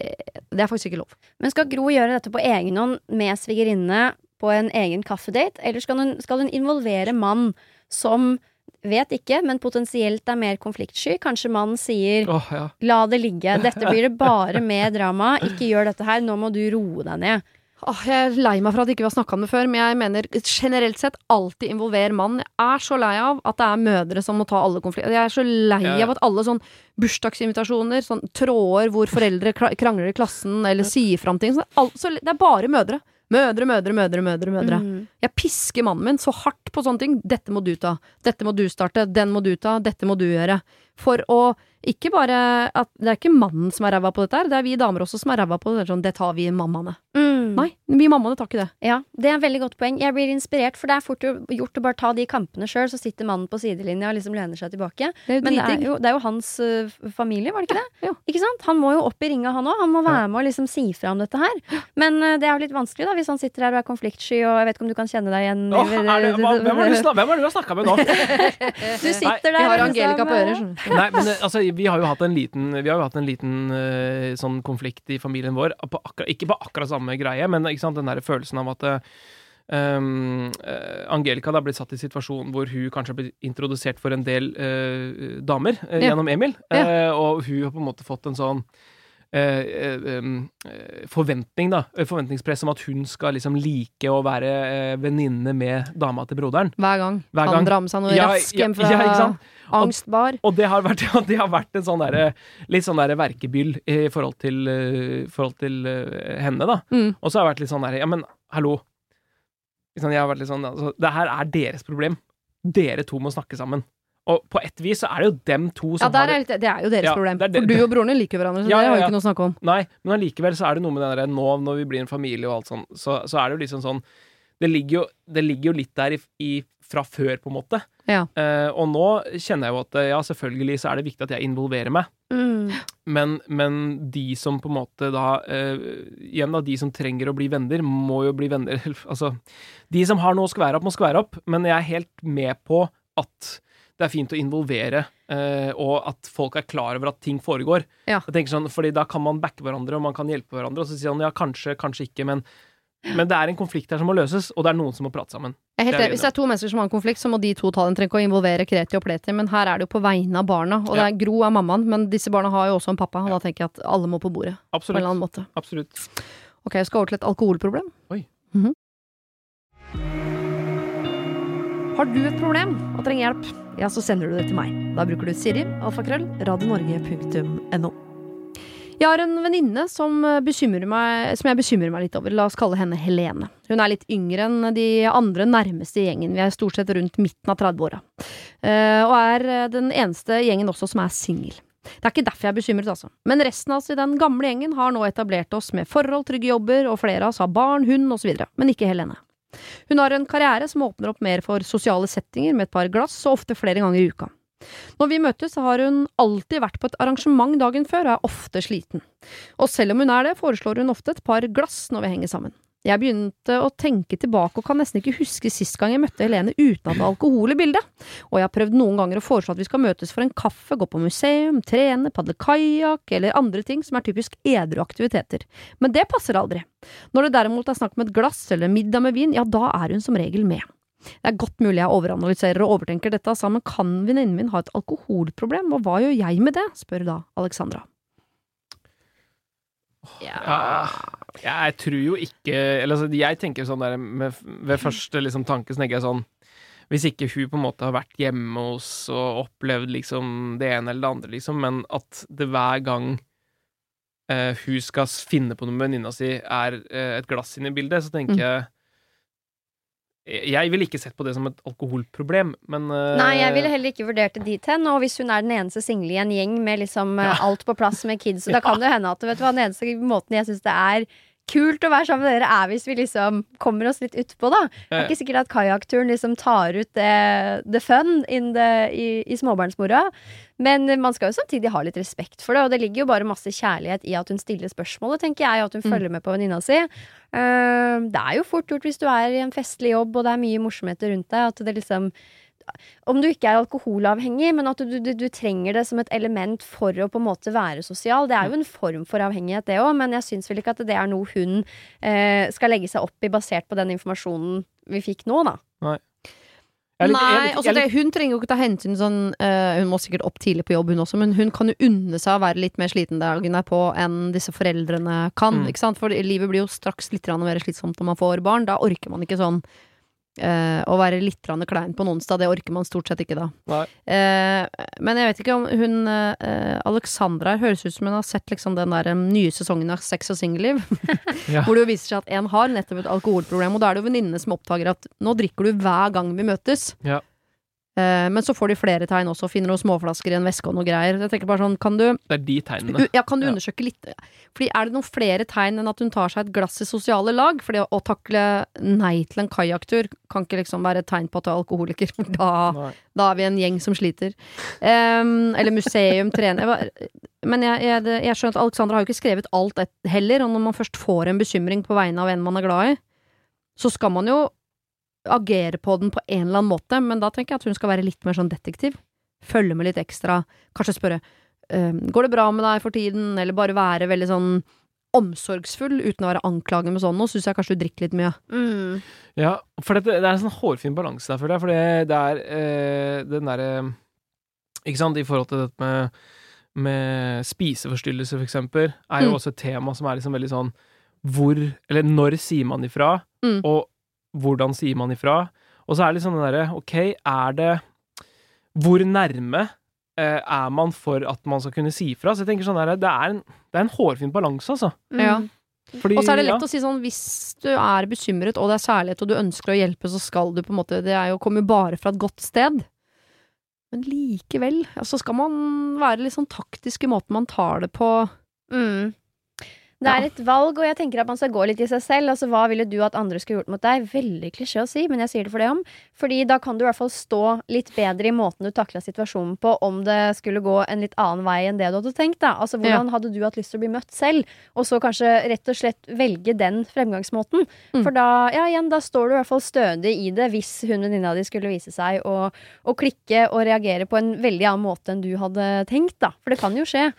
det er faktisk ikke lov. Men skal Gro gjøre dette på egen hånd med svigerinne på en egen kaffedate, eller skal hun, skal hun involvere mann som Vet ikke, men potensielt er mer konfliktsky. Kanskje mannen sier oh, ja. 'la det ligge', dette blir det bare med drama, ikke gjør dette her, nå må du roe deg ned. Åh, jeg er lei meg for at ikke vi har snakka om det før, men jeg mener generelt sett alltid involver mann. Jeg er så lei av at det er mødre som må ta alle konflikter. Jeg er så lei Ja, av at alle sånn bursdagsinvitasjoner, sånn tråder hvor foreldre krangler i klassen eller sier fram ting, så det er bare mødre. Mødre, mødre, mødre, mødre. mødre. Mm. Jeg pisker mannen min så hardt på sånne ting. Dette må du ta. Dette må du starte. Den må du ta. Dette må du gjøre. For å ikke bare at Det er ikke mannen som er ræva på dette her, det er vi damer også som er ræva på det. Er Sånn, det tar vi mammaene. Mm. Nei, vi mammaene tar ikke det. Ja, det er et veldig godt poeng. Jeg blir inspirert, for det er fort gjort å bare ta de kampene sjøl, så sitter mannen på sidelinja og liksom lener seg tilbake. Det er Men det er jo, det er jo hans uh, familie, var det ikke det? Ja. Ikke sant? Han må jo opp i ringa, han òg. Han må være med og liksom si fra om dette her. Men uh, det er jo litt vanskelig, da, hvis han sitter her og er konfliktsky, og jeg vet ikke om du kan kjenne deg igjen i- er det, hva, hvem har du hvem du snakka med nå? Du sitter der Vi har liksom, Angelica på øret. skjønner du. Nei, men eh, altså, vi har jo hatt en liten Vi har jo hatt en liten uh, sånn konflikt i familien vår. På akkurat, ikke på akkurat samme greie, men sant, den der følelsen av at uh, Angelica da blitt satt i en situasjon hvor hun kanskje har blitt introdusert for en del uh, damer Ja. gjennom Emil, Ja. og hun har på en måte fått en sånn forventning, da. eh, Forventningspress om at hun skal liksom like å være eh, venninne med dama til broderen. Hver gang. Hver Han gang. drar med seg noe Ja, rask hjem fra ja, angstbar. Og det har vært, ja, det har vært en sånn derre litt sånn derre verkebyll i forhold til, eh, forhold til eh, henne, da. Mm. Og så har jeg vært litt sånn derre Ja, men hallo. Liksom, jeg har vært litt sånn altså, Det her er deres problem. Dere to må snakke sammen. Og på et vis så er det jo dem to Ja, som der har er det. litt, det er jo deres Ja, problem. det det- For du og broren din liker hverandre, så Ja, det ja, har jo ikke noe å snakke om. Nei, men allikevel så er det noe med den derre nå når vi blir en familie og alt sånn, så, så er det jo liksom sånn Det ligger jo, det ligger jo litt der i, i, fra før, på en måte. Ja. Eh, og nå kjenner jeg jo at ja, selvfølgelig så er det viktig at jeg involverer meg. Mm. Men, men de som på en måte da eh, Igjen da, de som trenger å bli venner, må jo bli venner. Altså, de som har noe å skvære opp, må skvære opp, men jeg er helt med på at det er fint å involvere, eh, og at folk er klar over at ting foregår. Ja. Jeg tenker sånn, fordi da kan man backe hverandre, og man kan hjelpe hverandre, og så sier han ja, kanskje, kanskje ikke, men, men det er en konflikt her som må løses, og det er noen som må prate sammen. Jeg helt Det Hvis det er to mennesker som har en konflikt, så må de to ta den. Trenger ikke å involvere Kreti og Pleti, men her er det jo på vegne av barna. Og det er Gro er mammaen, men disse barna har jo også en pappa, og da tenker jeg at alle må på bordet. På en eller annen måte. Absolutt. Ok, jeg skal over til et alkoholproblem. Oi. Mhm. Har du et problem og trenger hjelp, ja, så sender du det til meg. Da bruker du Siri, alfakrøll, radionorge.no. Jeg har en venninne som, eh, meg- som jeg bekymrer meg litt over. La oss kalle henne Helene. Hun er litt yngre enn de andre nærmeste i gjengen. Vi er stort sett rundt midten av 30-åra. Eh, og er eh, den eneste gjengen også som er singel. Det er ikke derfor jeg er bekymret, altså. Men resten av oss i den gamle gjengen har nå etablert oss med forhold, trygge jobber, og flere av oss har barn, hund osv. Men ikke Helene. Hun har en karriere som åpner opp mer for sosiale settinger med et par glass, og ofte flere ganger i uka. Når vi møtes, har hun alltid vært på et arrangement dagen før og er ofte sliten. Og selv om hun er det, foreslår hun ofte et par glass når vi henger sammen. Jeg begynte å tenke tilbake og kan nesten ikke huske sist gang jeg møtte Helene uten at det alkohol i bildet. Og jeg har prøvd noen ganger å foreslå at vi skal møtes for en kaffe, gå på museum, trene, padle kajakk eller andre ting som er typisk edru aktiviteter. Men det passer aldri. Når det derimot er snakk om et glass eller middag med vin, ja, da er hun som regel med. Det er godt mulig jeg overanalyserer og overtenker dette, sa men kan venninnen min ha et alkoholproblem, og hva gjør jeg med det, spør da Alexandra. Ja, Jeg tror jo ikke Eller altså, jeg tenker sånn der med, Ved første liksom, tanke så tenker jeg sånn Hvis ikke hun på en måte har vært hjemme hos og opplevd liksom det ene eller det andre, liksom, men at det hver gang eh, hun skal finne på noe med venninna si, er eh, et glass inne i bildet, så tenker Mm. jeg Jeg ville ikke sett på det som et alkoholproblem, men uh... Nei, jeg ville heller ikke vurdert det dit hen. Og hvis hun er den eneste single i en gjeng med liksom ja. alt på plass med kids, så da kan det jo hende at vet du hva, den eneste måten jeg syns det er kult å være sammen med dere, er hvis vi liksom kommer oss litt utpå, da. Det er ikke sikkert at kajakkturen liksom tar ut det, det fun in the, i, i småbarnsmora. Men man skal jo samtidig ha litt respekt for det, og det ligger jo bare masse kjærlighet i at hun stiller spørsmålet, tenker jeg, og at hun Mm. følger med på venninna si. Uh, det er jo fort gjort hvis du er i en festlig jobb, og det er mye morsomheter rundt deg, at det liksom om du ikke er alkoholavhengig, men at du, du, du trenger det som et element for å på en måte være sosial. Det er jo en form for avhengighet, det òg, men jeg syns vel ikke at det er noe hun eh, skal legge seg opp i basert på den informasjonen vi fikk nå, da. Er litt- Nei, litt- altså det, hun trenger jo ikke ta hensyn sånn uh, Hun må sikkert opp tidlig på jobb, hun også, men hun kan jo unne seg å være litt mer sliten dagen derpå enn disse foreldrene kan. Mm. Ikke sant? For livet blir jo straks litt mer slitsomt når man får barn. Da orker man ikke sånn eh, å være litt klein på en onsdag. Det orker man stort sett ikke da. Eh, men jeg vet ikke om hun eh, Alexandra høres ut som hun har sett liksom den der eh, nye sesongen av Sex og singelliv. Ja. Hvor det jo viser seg at en har nettopp et alkoholproblem, og da er det jo venninnene som oppdager at nå drikker du hver gang vi møtes. Ja. Eh, men så får de flere tegn også, finner noen småflasker i en veske og noe greier. Jeg tenker bare sånn, kan du, Det er de tegnene. ja, kan du Ja. undersøke litt Fordi er det noen flere tegn enn at hun tar seg et glass i sosiale lag? Fordi å, å takle nei til en kajakktur kan ikke liksom være et tegn på at du er alkoholiker. Da, da er vi en gjeng som sliter. Um, eller museum, trener Men jeg, jeg, jeg skjønner at Alexandra har jo ikke skrevet alt et, heller, og når man først får en bekymring på vegne av en man er glad i, så skal man jo agere på den på en eller annen måte, men da tenker jeg at hun skal være litt mer sånn detektiv. Følge med litt ekstra. Kanskje spørre Går det bra med deg for tiden, eller bare være veldig sånn omsorgsfull uten å være anklagende med sånn. Nå syns jeg kanskje du drikker litt mye. Mm. Ja, for det, det er en sånn hårfin balanse der, føler jeg. For det, det er eh, den derre Ikke sant, i forhold til dette med, med spiseforstyrrelser, for eksempel, er jo Mm. også et tema som er liksom veldig sånn Hvor Eller når sier man ifra, Mm. og hvordan sier man ifra? Og så er det liksom den derre Ok, er det Hvor nærme eh, er man for at man skal kunne si ifra? Så jeg tenker sånn der, det er en, det er en hårfin balanse, altså. Mm. Ja. Fordi, Og så er det ja. lett å si sånn hvis du er bekymret og det er særlighet og du ønsker å hjelpe, så skal du på en måte Det er jo, kommer jo bare fra et godt sted. Men likevel, så så skal man være litt sånn taktisk i måten man tar det på. Mm. Det er et valg, og jeg tenker at man skal gå litt i seg selv. Altså, Hva ville du at andre skulle gjort mot deg? Veldig klisjé å si, men jeg sier det for det om. Fordi da kan du i hvert fall stå litt bedre i måten du takla situasjonen på, om det skulle gå en litt annen vei enn det du hadde tenkt. da. Altså, Hvordan hadde du hatt lyst til å bli møtt selv? Og så kanskje rett og slett velge den fremgangsmåten. Mm. For da, ja, igjen, da står du i hvert fall stødig i det, hvis hun venninna di skulle vise seg å klikke og reagere på en veldig annen måte enn du hadde tenkt, da. For det kan jo skje.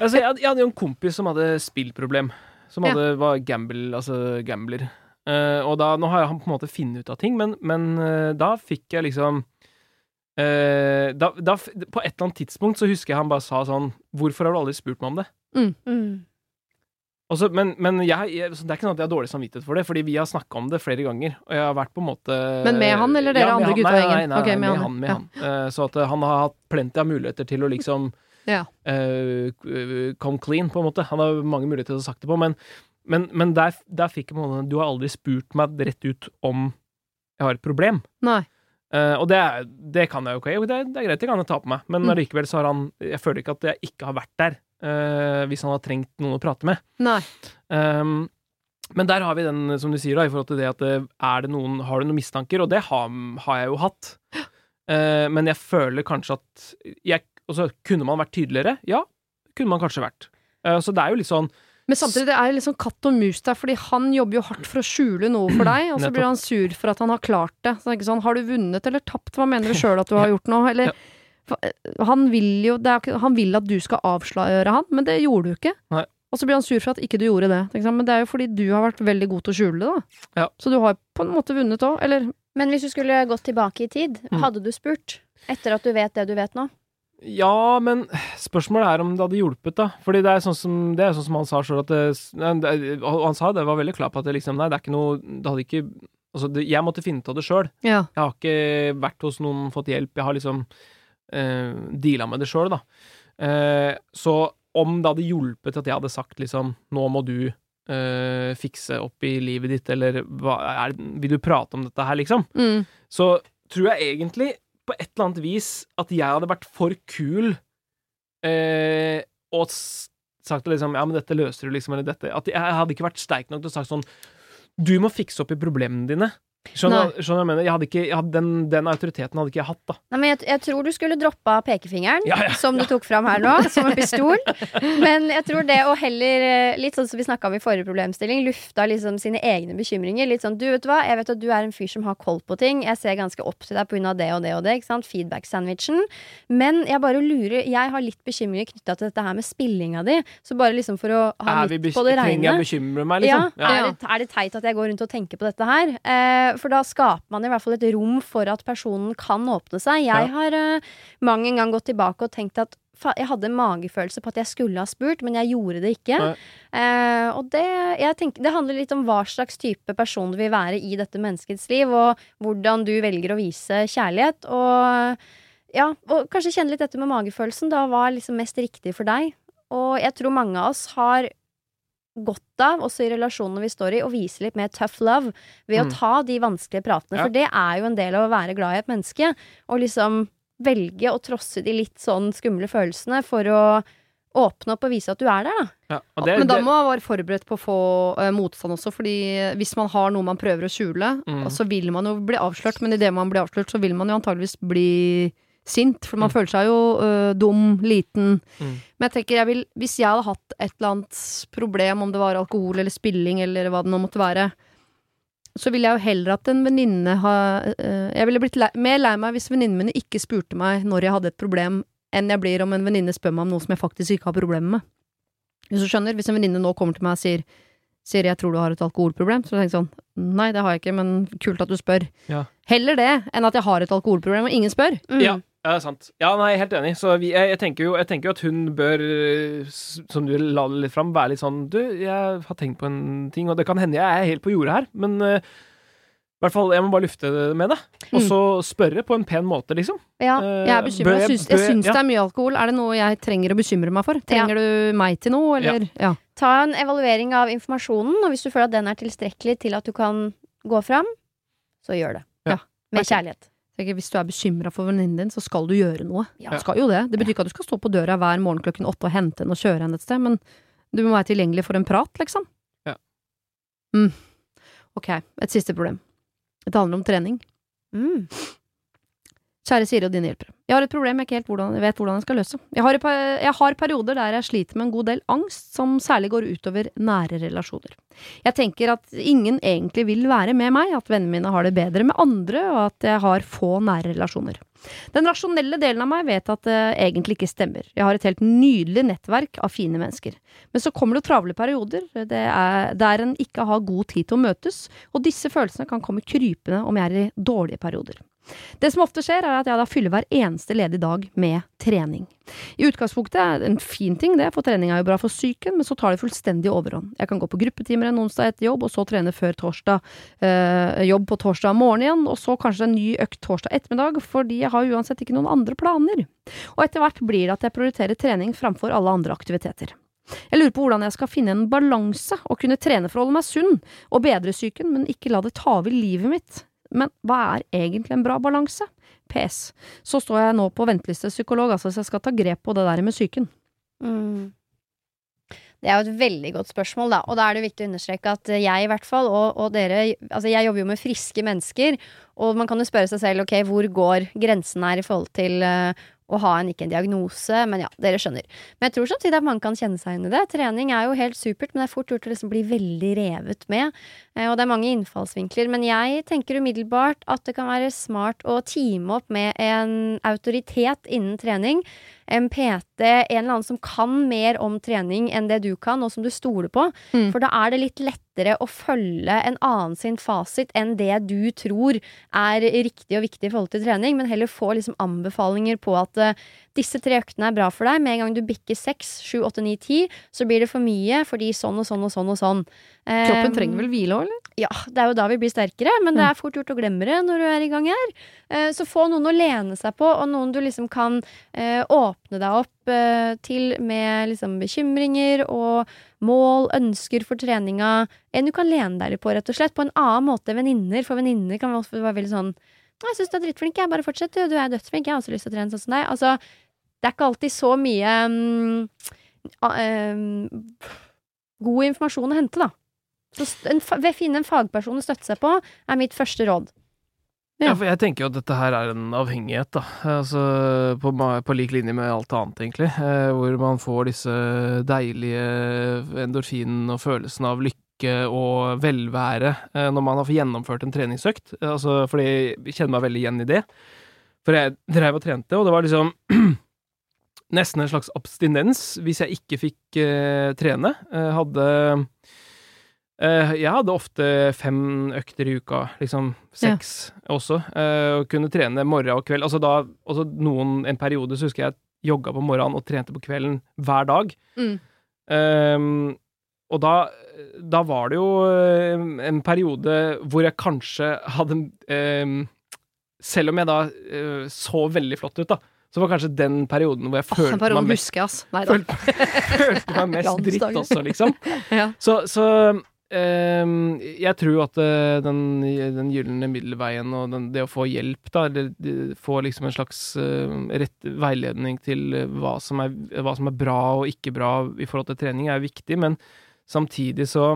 Altså, jeg, hadde- jeg hadde jo en kompis som hadde spillproblem. Som Ja. var gamble, altså gambler. Uh, og da, nå har han på en måte funnet ut av ting, men, men uh, da fikk jeg liksom uh, da, da, På et eller annet tidspunkt så husker jeg han bare sa sånn Hvorfor har du aldri spurt meg om det? Mm. Og så- men men jeg, jeg, så det er ikke sånn at jeg har dårlig samvittighet for det, fordi vi har snakka om det flere ganger. Og jeg har vært på en måte Men med han, eller dere Ja, andre gutta i gjengen? Nei, nei, nei, nei, med med han, han. Med ja. han. Så at han har hatt plenty av muligheter til å liksom Ja. uh, come clean, på en måte. Han har mange muligheter til å ha sagt det på, men, men, men der, der fikk jeg på en måte Du har aldri spurt meg rett ut om jeg har et problem. Nei. Uh, og det, det kan jeg jo ikke. Det, det er greit, det kan jeg ta på meg. Men Mm. allikevel så har han Jeg føler ikke at jeg ikke har vært der, uh, hvis han har trengt noen å prate med. Nei. Um, men der har vi den, som du sier, da, i forhold til det at er det noen, har du noen mistanker? Og det har, har jeg jo hatt. Uh, men jeg føler kanskje at jeg, altså, Kunne man vært tydeligere? Ja, kunne man kanskje vært. Eh, så det er jo litt sånn Men samtidig det er litt sånn katt og mus der, fordi han jobber jo hardt for å skjule noe for deg, og så blir han sur for at han har klart det. Så det er ikke sånn, har du vunnet eller tapt? Hva mener du sjøl at du har gjort nå? Eller eh, Han vil jo det er, Han vil at du skal avsløre han, men det gjorde du ikke. Nei. Og så blir han sur for at ikke du gjorde det. Men det er jo fordi du har vært veldig god til å skjule det, da. Ja. Så du har på en måte vunnet òg, eller Men hvis du skulle gått tilbake i tid, Mm. hadde du spurt? Etter at du vet det du vet nå? Ja, men spørsmålet er om det hadde hjulpet, da. Fordi det er sånn som, det er sånn som han sa sjøl, at det, Han sa det, var veldig klar på at det liksom Nei, det er ikke noe Det hadde ikke Altså, det, jeg måtte finne ut av det sjøl. Ja. Jeg har ikke vært hos noen, fått hjelp. Jeg har liksom eh, deala med det sjøl, da. Eh, så om det hadde hjulpet at jeg hadde sagt liksom Nå må du eh, fikse opp i livet ditt, eller hva er, Vil du prate om dette her, liksom? Mm. Så tror jeg egentlig på et eller annet vis at jeg hadde vært for kul eh, og sagt liksom Ja, men dette løser du, liksom, eller dette At jeg hadde ikke vært sterk nok til å sagt sånn Du må fikse opp i problemene dine. Skjønner skjønner jeg mener? Jeg ikke, jeg hadde, den, den autoriteten hadde ikke jeg hatt, da. Nei, men jeg, jeg tror du skulle droppa pekefingeren, Ja, ja, som du tok fram her nå, som en pistol. Men jeg tror det å heller, eh, litt sånn som vi snakka om i forrige problemstilling, lufta liksom sine egne bekymringer. Litt sånn du vet hva, jeg vet at du er en fyr som har koll på ting, jeg ser ganske opp til deg pga. det og det og det, ikke sant, feedback-sandwichen. Men jeg bare lurer, jeg har litt bekymringer knytta til dette her med spillinga di, så bare liksom for å ha litt på det trenger reine. jeg bekymre meg, liksom? Ja, er, det, er det teit at jeg går rundt og tenker på dette her? Eh, for da skaper man i hvert fall et rom for at personen kan åpne seg. Jeg Ja. har uh, mang en gang gått tilbake og tenkt at jeg hadde en magefølelse på at jeg skulle ha spurt, men jeg gjorde det ikke. Eh, og det, jeg tenker, det handler litt om hva slags type person du vil være i dette menneskets liv, og hvordan du velger å vise kjærlighet. Og ja, og kanskje kjenne litt dette med magefølelsen. Da hva er liksom mest riktig for deg? Og jeg tror mange av oss har godt av, også i relasjonene vi står i, å vise litt mer tough love ved å Mm. ta de vanskelige pratene. Ja. For det er jo en del av å være glad i et menneske. Og liksom velge å trosse de litt sånn skumle følelsene for å åpne opp og vise at du er der, da. Ja, og det, Men da må man være forberedt på å få uh, motstand også, fordi hvis man har noe man prøver å skjule, Mm. så vil man jo bli avslørt, men idet man blir avslørt, så vil man jo antageligvis bli sint, for man Mm. føler seg jo eh, dum, liten. Mm. Men jeg tenker jeg vil, hvis jeg hadde hatt et eller annet problem, om det var alkohol eller spilling eller hva det nå måtte være, så ville jeg jo heller at en venninne ha eh, Jeg ville blitt lei, mer lei meg hvis venninnene mine ikke spurte meg når jeg hadde et problem, enn jeg blir om en venninne spør meg om noe som jeg faktisk ikke har problemer med. Hvis du skjønner, hvis en venninne nå kommer til meg og sier Sier jeg tror du har et alkoholproblem, så tenker jeg sånn Nei, det har jeg ikke, men kult at du spør. Ja. Heller det enn at jeg har et alkoholproblem og ingen spør. Mm. Ja, ja, det er sant. Ja, nei, jeg er helt enig. Så vi, jeg, jeg, tenker jo, jeg tenker jo at hun bør, eh, som du la det litt fram, være litt sånn Du, jeg har tenkt på en ting, og det kan hende jeg er helt på jordet her, men eh, i hvert fall, jeg må bare lufte det med det. Og Mm. så spørre på en pen måte, liksom. Ja. Eh, Jeg er bekymret. bør Jeg syns, jeg syns ja. det er mye alkohol. Er det noe jeg trenger å bekymre meg for? Trenger du meg til noe, eller? Ja. Ta en evaluering av informasjonen, og hvis du føler at den er tilstrekkelig til at du kan gå fram, så gjør det. Ja. Med kjærlighet. Tenker, Hvis du er bekymra for venninnen din, så skal du gjøre noe. Ja. Du skal jo det. Det betyr ikke at du skal stå på døra hver morgen klokken åtte og hente henne og kjøre henne et sted, men du må være tilgjengelig for en prat, liksom. Ja. Mm. Ok, et siste problem. Det handler om trening. Mm. Kjære Siri og dine hjelpere. Jeg har et problem jeg ikke helt hvordan, vet hvordan jeg skal løse. Jeg har, jeg har perioder der jeg sliter med en god del angst, som særlig går utover nære relasjoner. Jeg tenker at ingen egentlig vil være med meg, at vennene mine har det bedre med andre, og at jeg har få nære relasjoner. Den rasjonelle delen av meg vet at det egentlig ikke stemmer. Jeg har et helt nydelig nettverk av fine mennesker. Men så kommer det travle perioder det er, der en ikke har god tid til å møtes, og disse følelsene kan komme krypende om jeg er i dårlige perioder. Det som ofte skjer, er at jeg da fyller hver eneste ledige dag med trening. I utgangspunktet er det en fin ting, det, for trening er jo bra for psyken, men så tar det fullstendig overhånd. Jeg kan gå på gruppetimer en onsdag etter jobb, og så trene før torsdag, øh, jobb på torsdag morgen igjen, og så kanskje en ny økt torsdag ettermiddag, fordi jeg har uansett ikke noen andre planer. Og etter hvert blir det at jeg prioriterer trening framfor alle andre aktiviteter. Jeg lurer på hvordan jeg skal finne en balanse og kunne trene for å holde meg sunn og bedre psyken, men ikke la det ta over livet mitt. Men hva er egentlig en bra balanse? PS. Så står jeg nå på venteliste psykolog, altså så jeg skal ta grep på det der med psyken. Mm. Det er jo et veldig godt spørsmål, da. Og da er det viktig å understreke at jeg i hvert fall, og, og dere Altså, jeg jobber jo med friske mennesker, og man kan jo spørre seg selv ok, hvor går grensen her i forhold til eh, å ha en ikke en diagnose, men ja, dere skjønner. Men jeg tror samtidig at mange kan kjenne seg inn i det. Trening er jo helt supert, men det er fort gjort å liksom bli veldig revet med. Eh, og det er mange innfallsvinkler. Men jeg tenker umiddelbart at det kan være smart å teame opp med en autoritet innen trening. En PT, en eller annen som kan mer om trening enn det du kan, og som du stoler på. Mm. For da er det litt lettere lettere å følge en annen sin fasit enn det du tror er riktig og viktig i forhold til trening, men heller få liksom anbefalinger på at uh, disse tre øktene er bra for deg. Med en gang du bikker seks, sju, åtte, ni, ti, så blir det for mye fordi sånn og sånn og sånn og sånn. Kroppen trenger vel hvile òg, eller? ja, det er jo da vi blir sterkere, men det er fort gjort å glemme det når du er i gang her. Uh, Så få noen å lene seg på, og noen du liksom kan uh, åpne deg opp til med liksom bekymringer og mål, ønsker for treninga. En du kan lene deg på, rett og slett. På en annen måte venninner, for venninner kan også være veldig sånn 'Jeg syns du er drittflink, jeg. Bare fortsett, du. Du er dødsflink. Jeg har også lyst til å trene sånn som deg.' Altså, det er ikke alltid så mye um, um, god informasjon å hente, da. Så en, finne en fagperson å støtte seg på, er mitt første råd. Ja. Ja, for jeg tenker jo at dette her er en avhengighet, da. Altså på, på lik linje med alt annet, egentlig. Eh, hvor man får disse deilige endorfinene og følelsen av lykke og velvære eh, når man har gjennomført en treningsøkt. Eh, Altså, fordi jeg kjenner meg veldig igjen i det. For jeg drev og trente, og det var liksom nesten en slags abstinens hvis jeg ikke fikk eh, trene. Jeg hadde eh, Jeg hadde ofte fem økter i uka, liksom seks også, eh, og kunne trene morgen og kveld. Altså da, også noen, en periode så husker jeg jeg jogga på morgenen og trente på kvelden hver dag. Mm. Um, og da, da var det jo eh, en periode hvor jeg kanskje hadde um, Selv om jeg da uh, så veldig flott ut, da, så var kanskje den perioden hvor jeg Åh, følte meg mest, husker følte, følte meg mest dritt også, liksom. Ja. Så, så jeg tror at eh, den, den gylne middelveien og den, det å få hjelp, da, eller få liksom en slags eh, rett veiledning til eh, hva som, er, hva som er bra og ikke bra i forhold til trening, er viktig, men samtidig så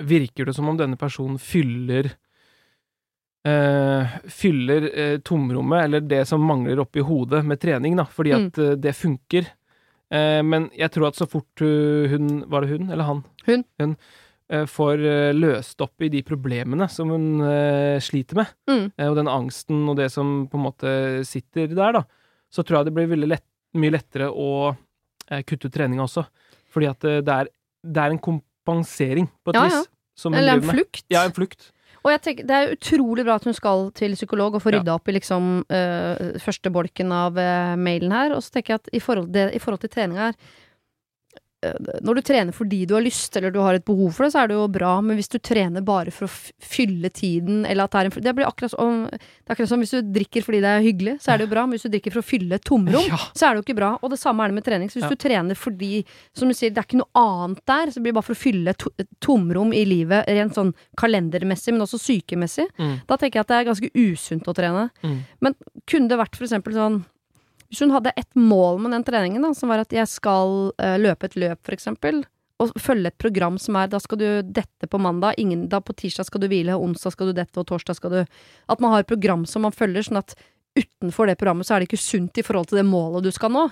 virker det som om denne personen fyller Uh, fyller uh, tomrommet, eller det som mangler oppi hodet, med trening, da, fordi Mm. at uh, det funker. Men jeg tror at så fort hun Var det hun eller han? Hun. Hun får eh, løst opp i de problemene som hun eh, sliter med, Mm. eh, og den angsten og det som på en måte sitter der, da, så tror jeg det blir lett, mye lettere å eh, kutte ut treninga også. Fordi at eh, det, er, det er en kompensering, på et Ja, ja. vis, som Eller en flukt. Ja, en flukt. Og jeg tenker, det er utrolig bra at hun skal til psykolog og få Ja. opp i liksom øh, første bolken av øh, mailen her. Og så tenker jeg at i forhold, det, i forhold til trening her Når du trener fordi du har lyst eller du har et behov for det, så er det jo bra. Men hvis du trener bare for å fylle tiden, eller at det er en Det blir akkurat som Det er akkurat som hvis du drikker fordi det er hyggelig, så er det jo bra. Men hvis du drikker for å fylle et tomrom, Ja. så er det jo ikke bra. Og det samme er det med trening. Så hvis Ja. du trener fordi, som du sier, det er ikke noe annet der, så blir det bare for å fylle et to et tomrom i livet, rent sånn kalendermessig, men også sykemessig, Mm. da tenker jeg at det er ganske usunt å trene. Mm. Men kunne det vært for eksempel sånn Hvis hun hadde et mål med den treningen, da, som var at jeg skal eh, løpe et løp, for eksempel, og følge et program som er da skal du dette på mandag, ingen, da på tirsdag skal du hvile, onsdag skal du dette, og torsdag skal du At man har et program som man følger, sånn at utenfor det programmet så er det ikke sunt i forhold til det målet du skal nå.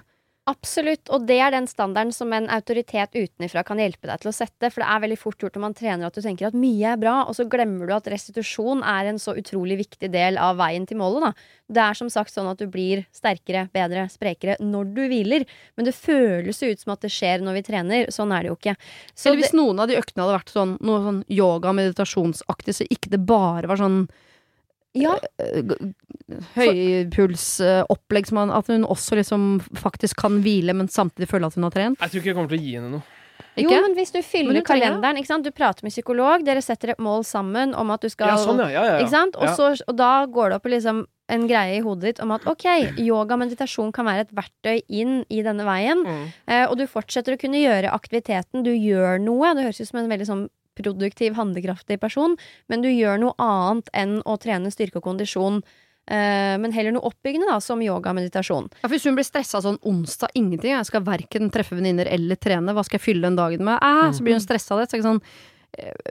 Absolutt, og det er den standarden som en autoritet utenfra kan hjelpe deg til å sette. For det er veldig fort gjort når man trener at du tenker at mye er bra, og så glemmer du at restitusjon er en så utrolig viktig del av veien til målet. Da. Det er som sagt sånn at du blir sterkere, bedre, sprekere når du hviler. Men det føles jo ut som at det skjer når vi trener. Sånn er det jo ikke. Så Eller hvis det, noen av de øktene hadde vært sånn noe sånn yoga, meditasjonsaktig, så ikke det bare var sånn ja, eh, høypulsopplegg, som han- at hun også liksom faktisk kan hvile, men samtidig føle at hun har trent. Jeg tror ikke jeg kommer til å gi henne noe. jo, men hvis du fyller du kalenderen, ikke sant? du prater med psykolog, dere setter et mål sammen om at du skal Ja, sånn, ja. ja, ja, ja. Ikke sant? Og, så, og da går det opp liksom en greie i hodet ditt om at ok, yoga og meditasjon kan være et verktøy inn i denne veien. Mm. Eh, og du fortsetter å kunne gjøre aktiviteten. Du gjør noe. Det høres ut som en veldig sånn produktiv, handlekraftig person, men du gjør noe annet enn å trene styrke og kondisjon. Eh, men heller noe oppbyggende, da, som yoga og meditasjon. Ja, for hvis hun blir stressa sånn onsdag, ingenting, jeg skal verken treffe venninner eller trene, hva skal jeg fylle den dagen med? Eh, så blir hun stressa av det. Så er det sånn,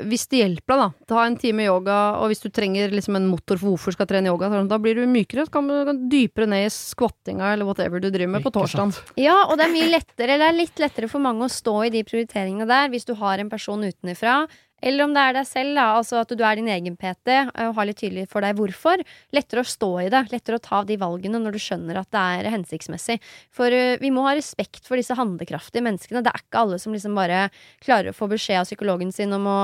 hvis det hjelper deg, da, ta en time yoga, og hvis du trenger liksom en motor for hvorfor skal trene yoga, sånn, da blir du mykere, så kan du dypere ned i squattinga eller whatever du driver med på torsdag. Ja, og det er mye lettere, eller det er litt lettere for mange å stå i de prioriteringene der hvis du har en person utenfra Eller om det er deg selv, da, altså at du er din egen PT eh, og har litt tydelig for deg hvorfor. Lettere å stå i det, lettere å ta de valgene når du skjønner at det er hensiktsmessig. For uh, vi må ha respekt for disse handlekraftige menneskene. Det er ikke alle som liksom bare klarer å få beskjed av psykologen sin om å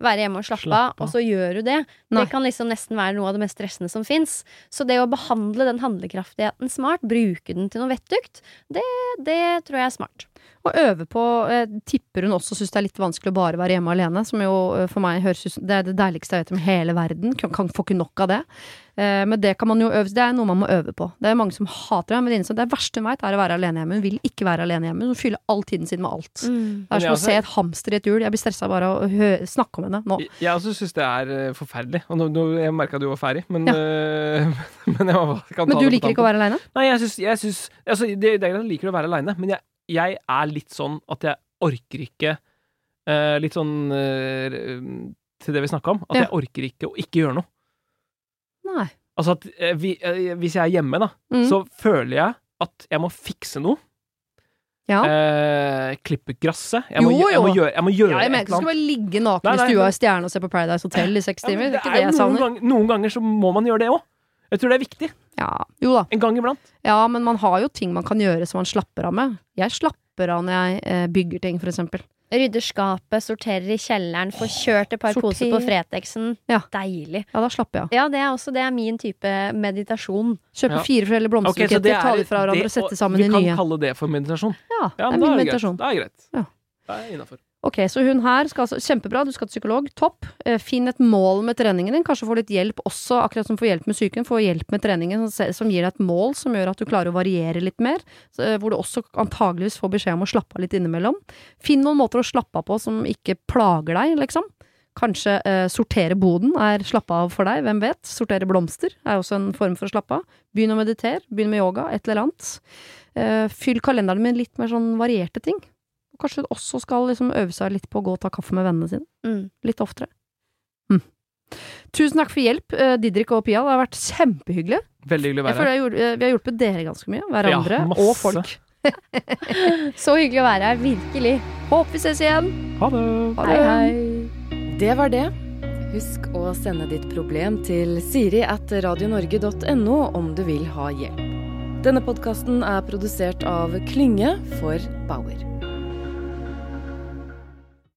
være hjemme og slappe Slapp av, av. og så gjør du det. Nei. Det kan liksom nesten være noe av det mest stressende som fins. Så det å behandle den handlekraftigheten smart, bruke den til noe vettugt, det, det tror jeg er smart. Og øve på Jeg Tipper hun også syns det er litt vanskelig å bare være hjemme alene, som jo eh, for meg høres ut som det er det deiligste jeg vet om hele verden. Kan, kan få ikke nok av det. Eh, men det kan man jo øve Det er noe man må øve på. Det er mange som hater det. Men det, det verste hun veit, er å være alene hjemme. Hun vil ikke være alene hjemme. Hun fyller all tiden sin med alt. Det er som å se et hamster i et hjul. Jeg blir stressa bare av å hø snakke om henne nå. Jeg- Jeg også syns det er eh, forferdelig. Og nå, nå, jeg merka du var ferdig, men, Ja. øh, men jeg må- kan ta Men du det på liker ikke å være aleine? Nei, jeg syns, jeg syns altså, det, det er greit at jeg liker å være aleine, men jeg, jeg er litt sånn at jeg orker ikke uh, Litt sånn uh, til det vi snakka om. At Ja. jeg orker ikke å ikke gjøre noe. Nei. Altså at uh, vi, Hvis jeg er hjemme, da, Mm. så føler jeg at jeg må fikse noe. Ja. Eh, klippe gresset. Jeg må, Jo, gjø- jeg må gjøre, jeg må gjøre ja, jeg et eller annet. du skal bare ligge naken Nei, i nei, stua i Stjerne og se på Paradise Hotel i seks timer. Ja, det er ikke det jeg noen, gang, noen ganger så må man gjøre det òg. Jeg tror det er viktig. Ja, jo da. En gang iblant. Ja, men man har jo ting man kan gjøre som man slapper av med. Jeg slapper av når jeg eh, bygger ting, for eksempel. Rydder skapet, sorterer i kjelleren, får kjørt et par Sorter. poser på Fretexen. Ja. Deilig. Ja, da slapper jeg av. Ja, det er også det er min type meditasjon. Kjøpe Ja. fire forskjellige Ok, så blomsterbuketter, det er- ta de fra hverandre det- og sette og sammen Vi i kan kalle det for meditasjon. Ja, Ja, det men er da min meditasjon det greit. meditasjon. Da er det greit. Ja. Det er innafor. Ok, så hun her skal altså Kjempebra, du skal til psykolog. Topp. Eh, Finn et mål med treningen din. Kanskje få litt hjelp også, akkurat som få hjelp med psyken. Få hjelp med treningen som gir deg et mål som gjør at du klarer å variere litt mer. Eh, Hvor du også antageligvis får beskjed om å slappe av litt innimellom. Finn noen måter å slappe av på som ikke plager deg, liksom. Kanskje eh, sortere boden er slappe av for deg, hvem vet. Sortere blomster er også en form for å slappe av. Begynn å meditere, begynn med yoga, et eller annet. Eh, fyll kalenderen min litt mer sånn varierte ting. Kanskje også skal liksom øve seg litt på å gå og ta kaffe med vennene sine. Mm. Litt oftere. Mm. Tusen takk for hjelp, eh, Didrik og Pia. Det har vært kjempehyggelig. Veldig hyggelig å være her. eh, vi har hjulpet dere ganske mye. Hverandre Ja, og folk. Så hyggelig å være her. Virkelig. Håper vi ses igjen. Ha det! Ha Hei, hei. Det var det. Husk å sende ditt problem til siri at radionorge.no om du vil ha hjelp. Denne podkasten er produsert av Klynge for Bauer.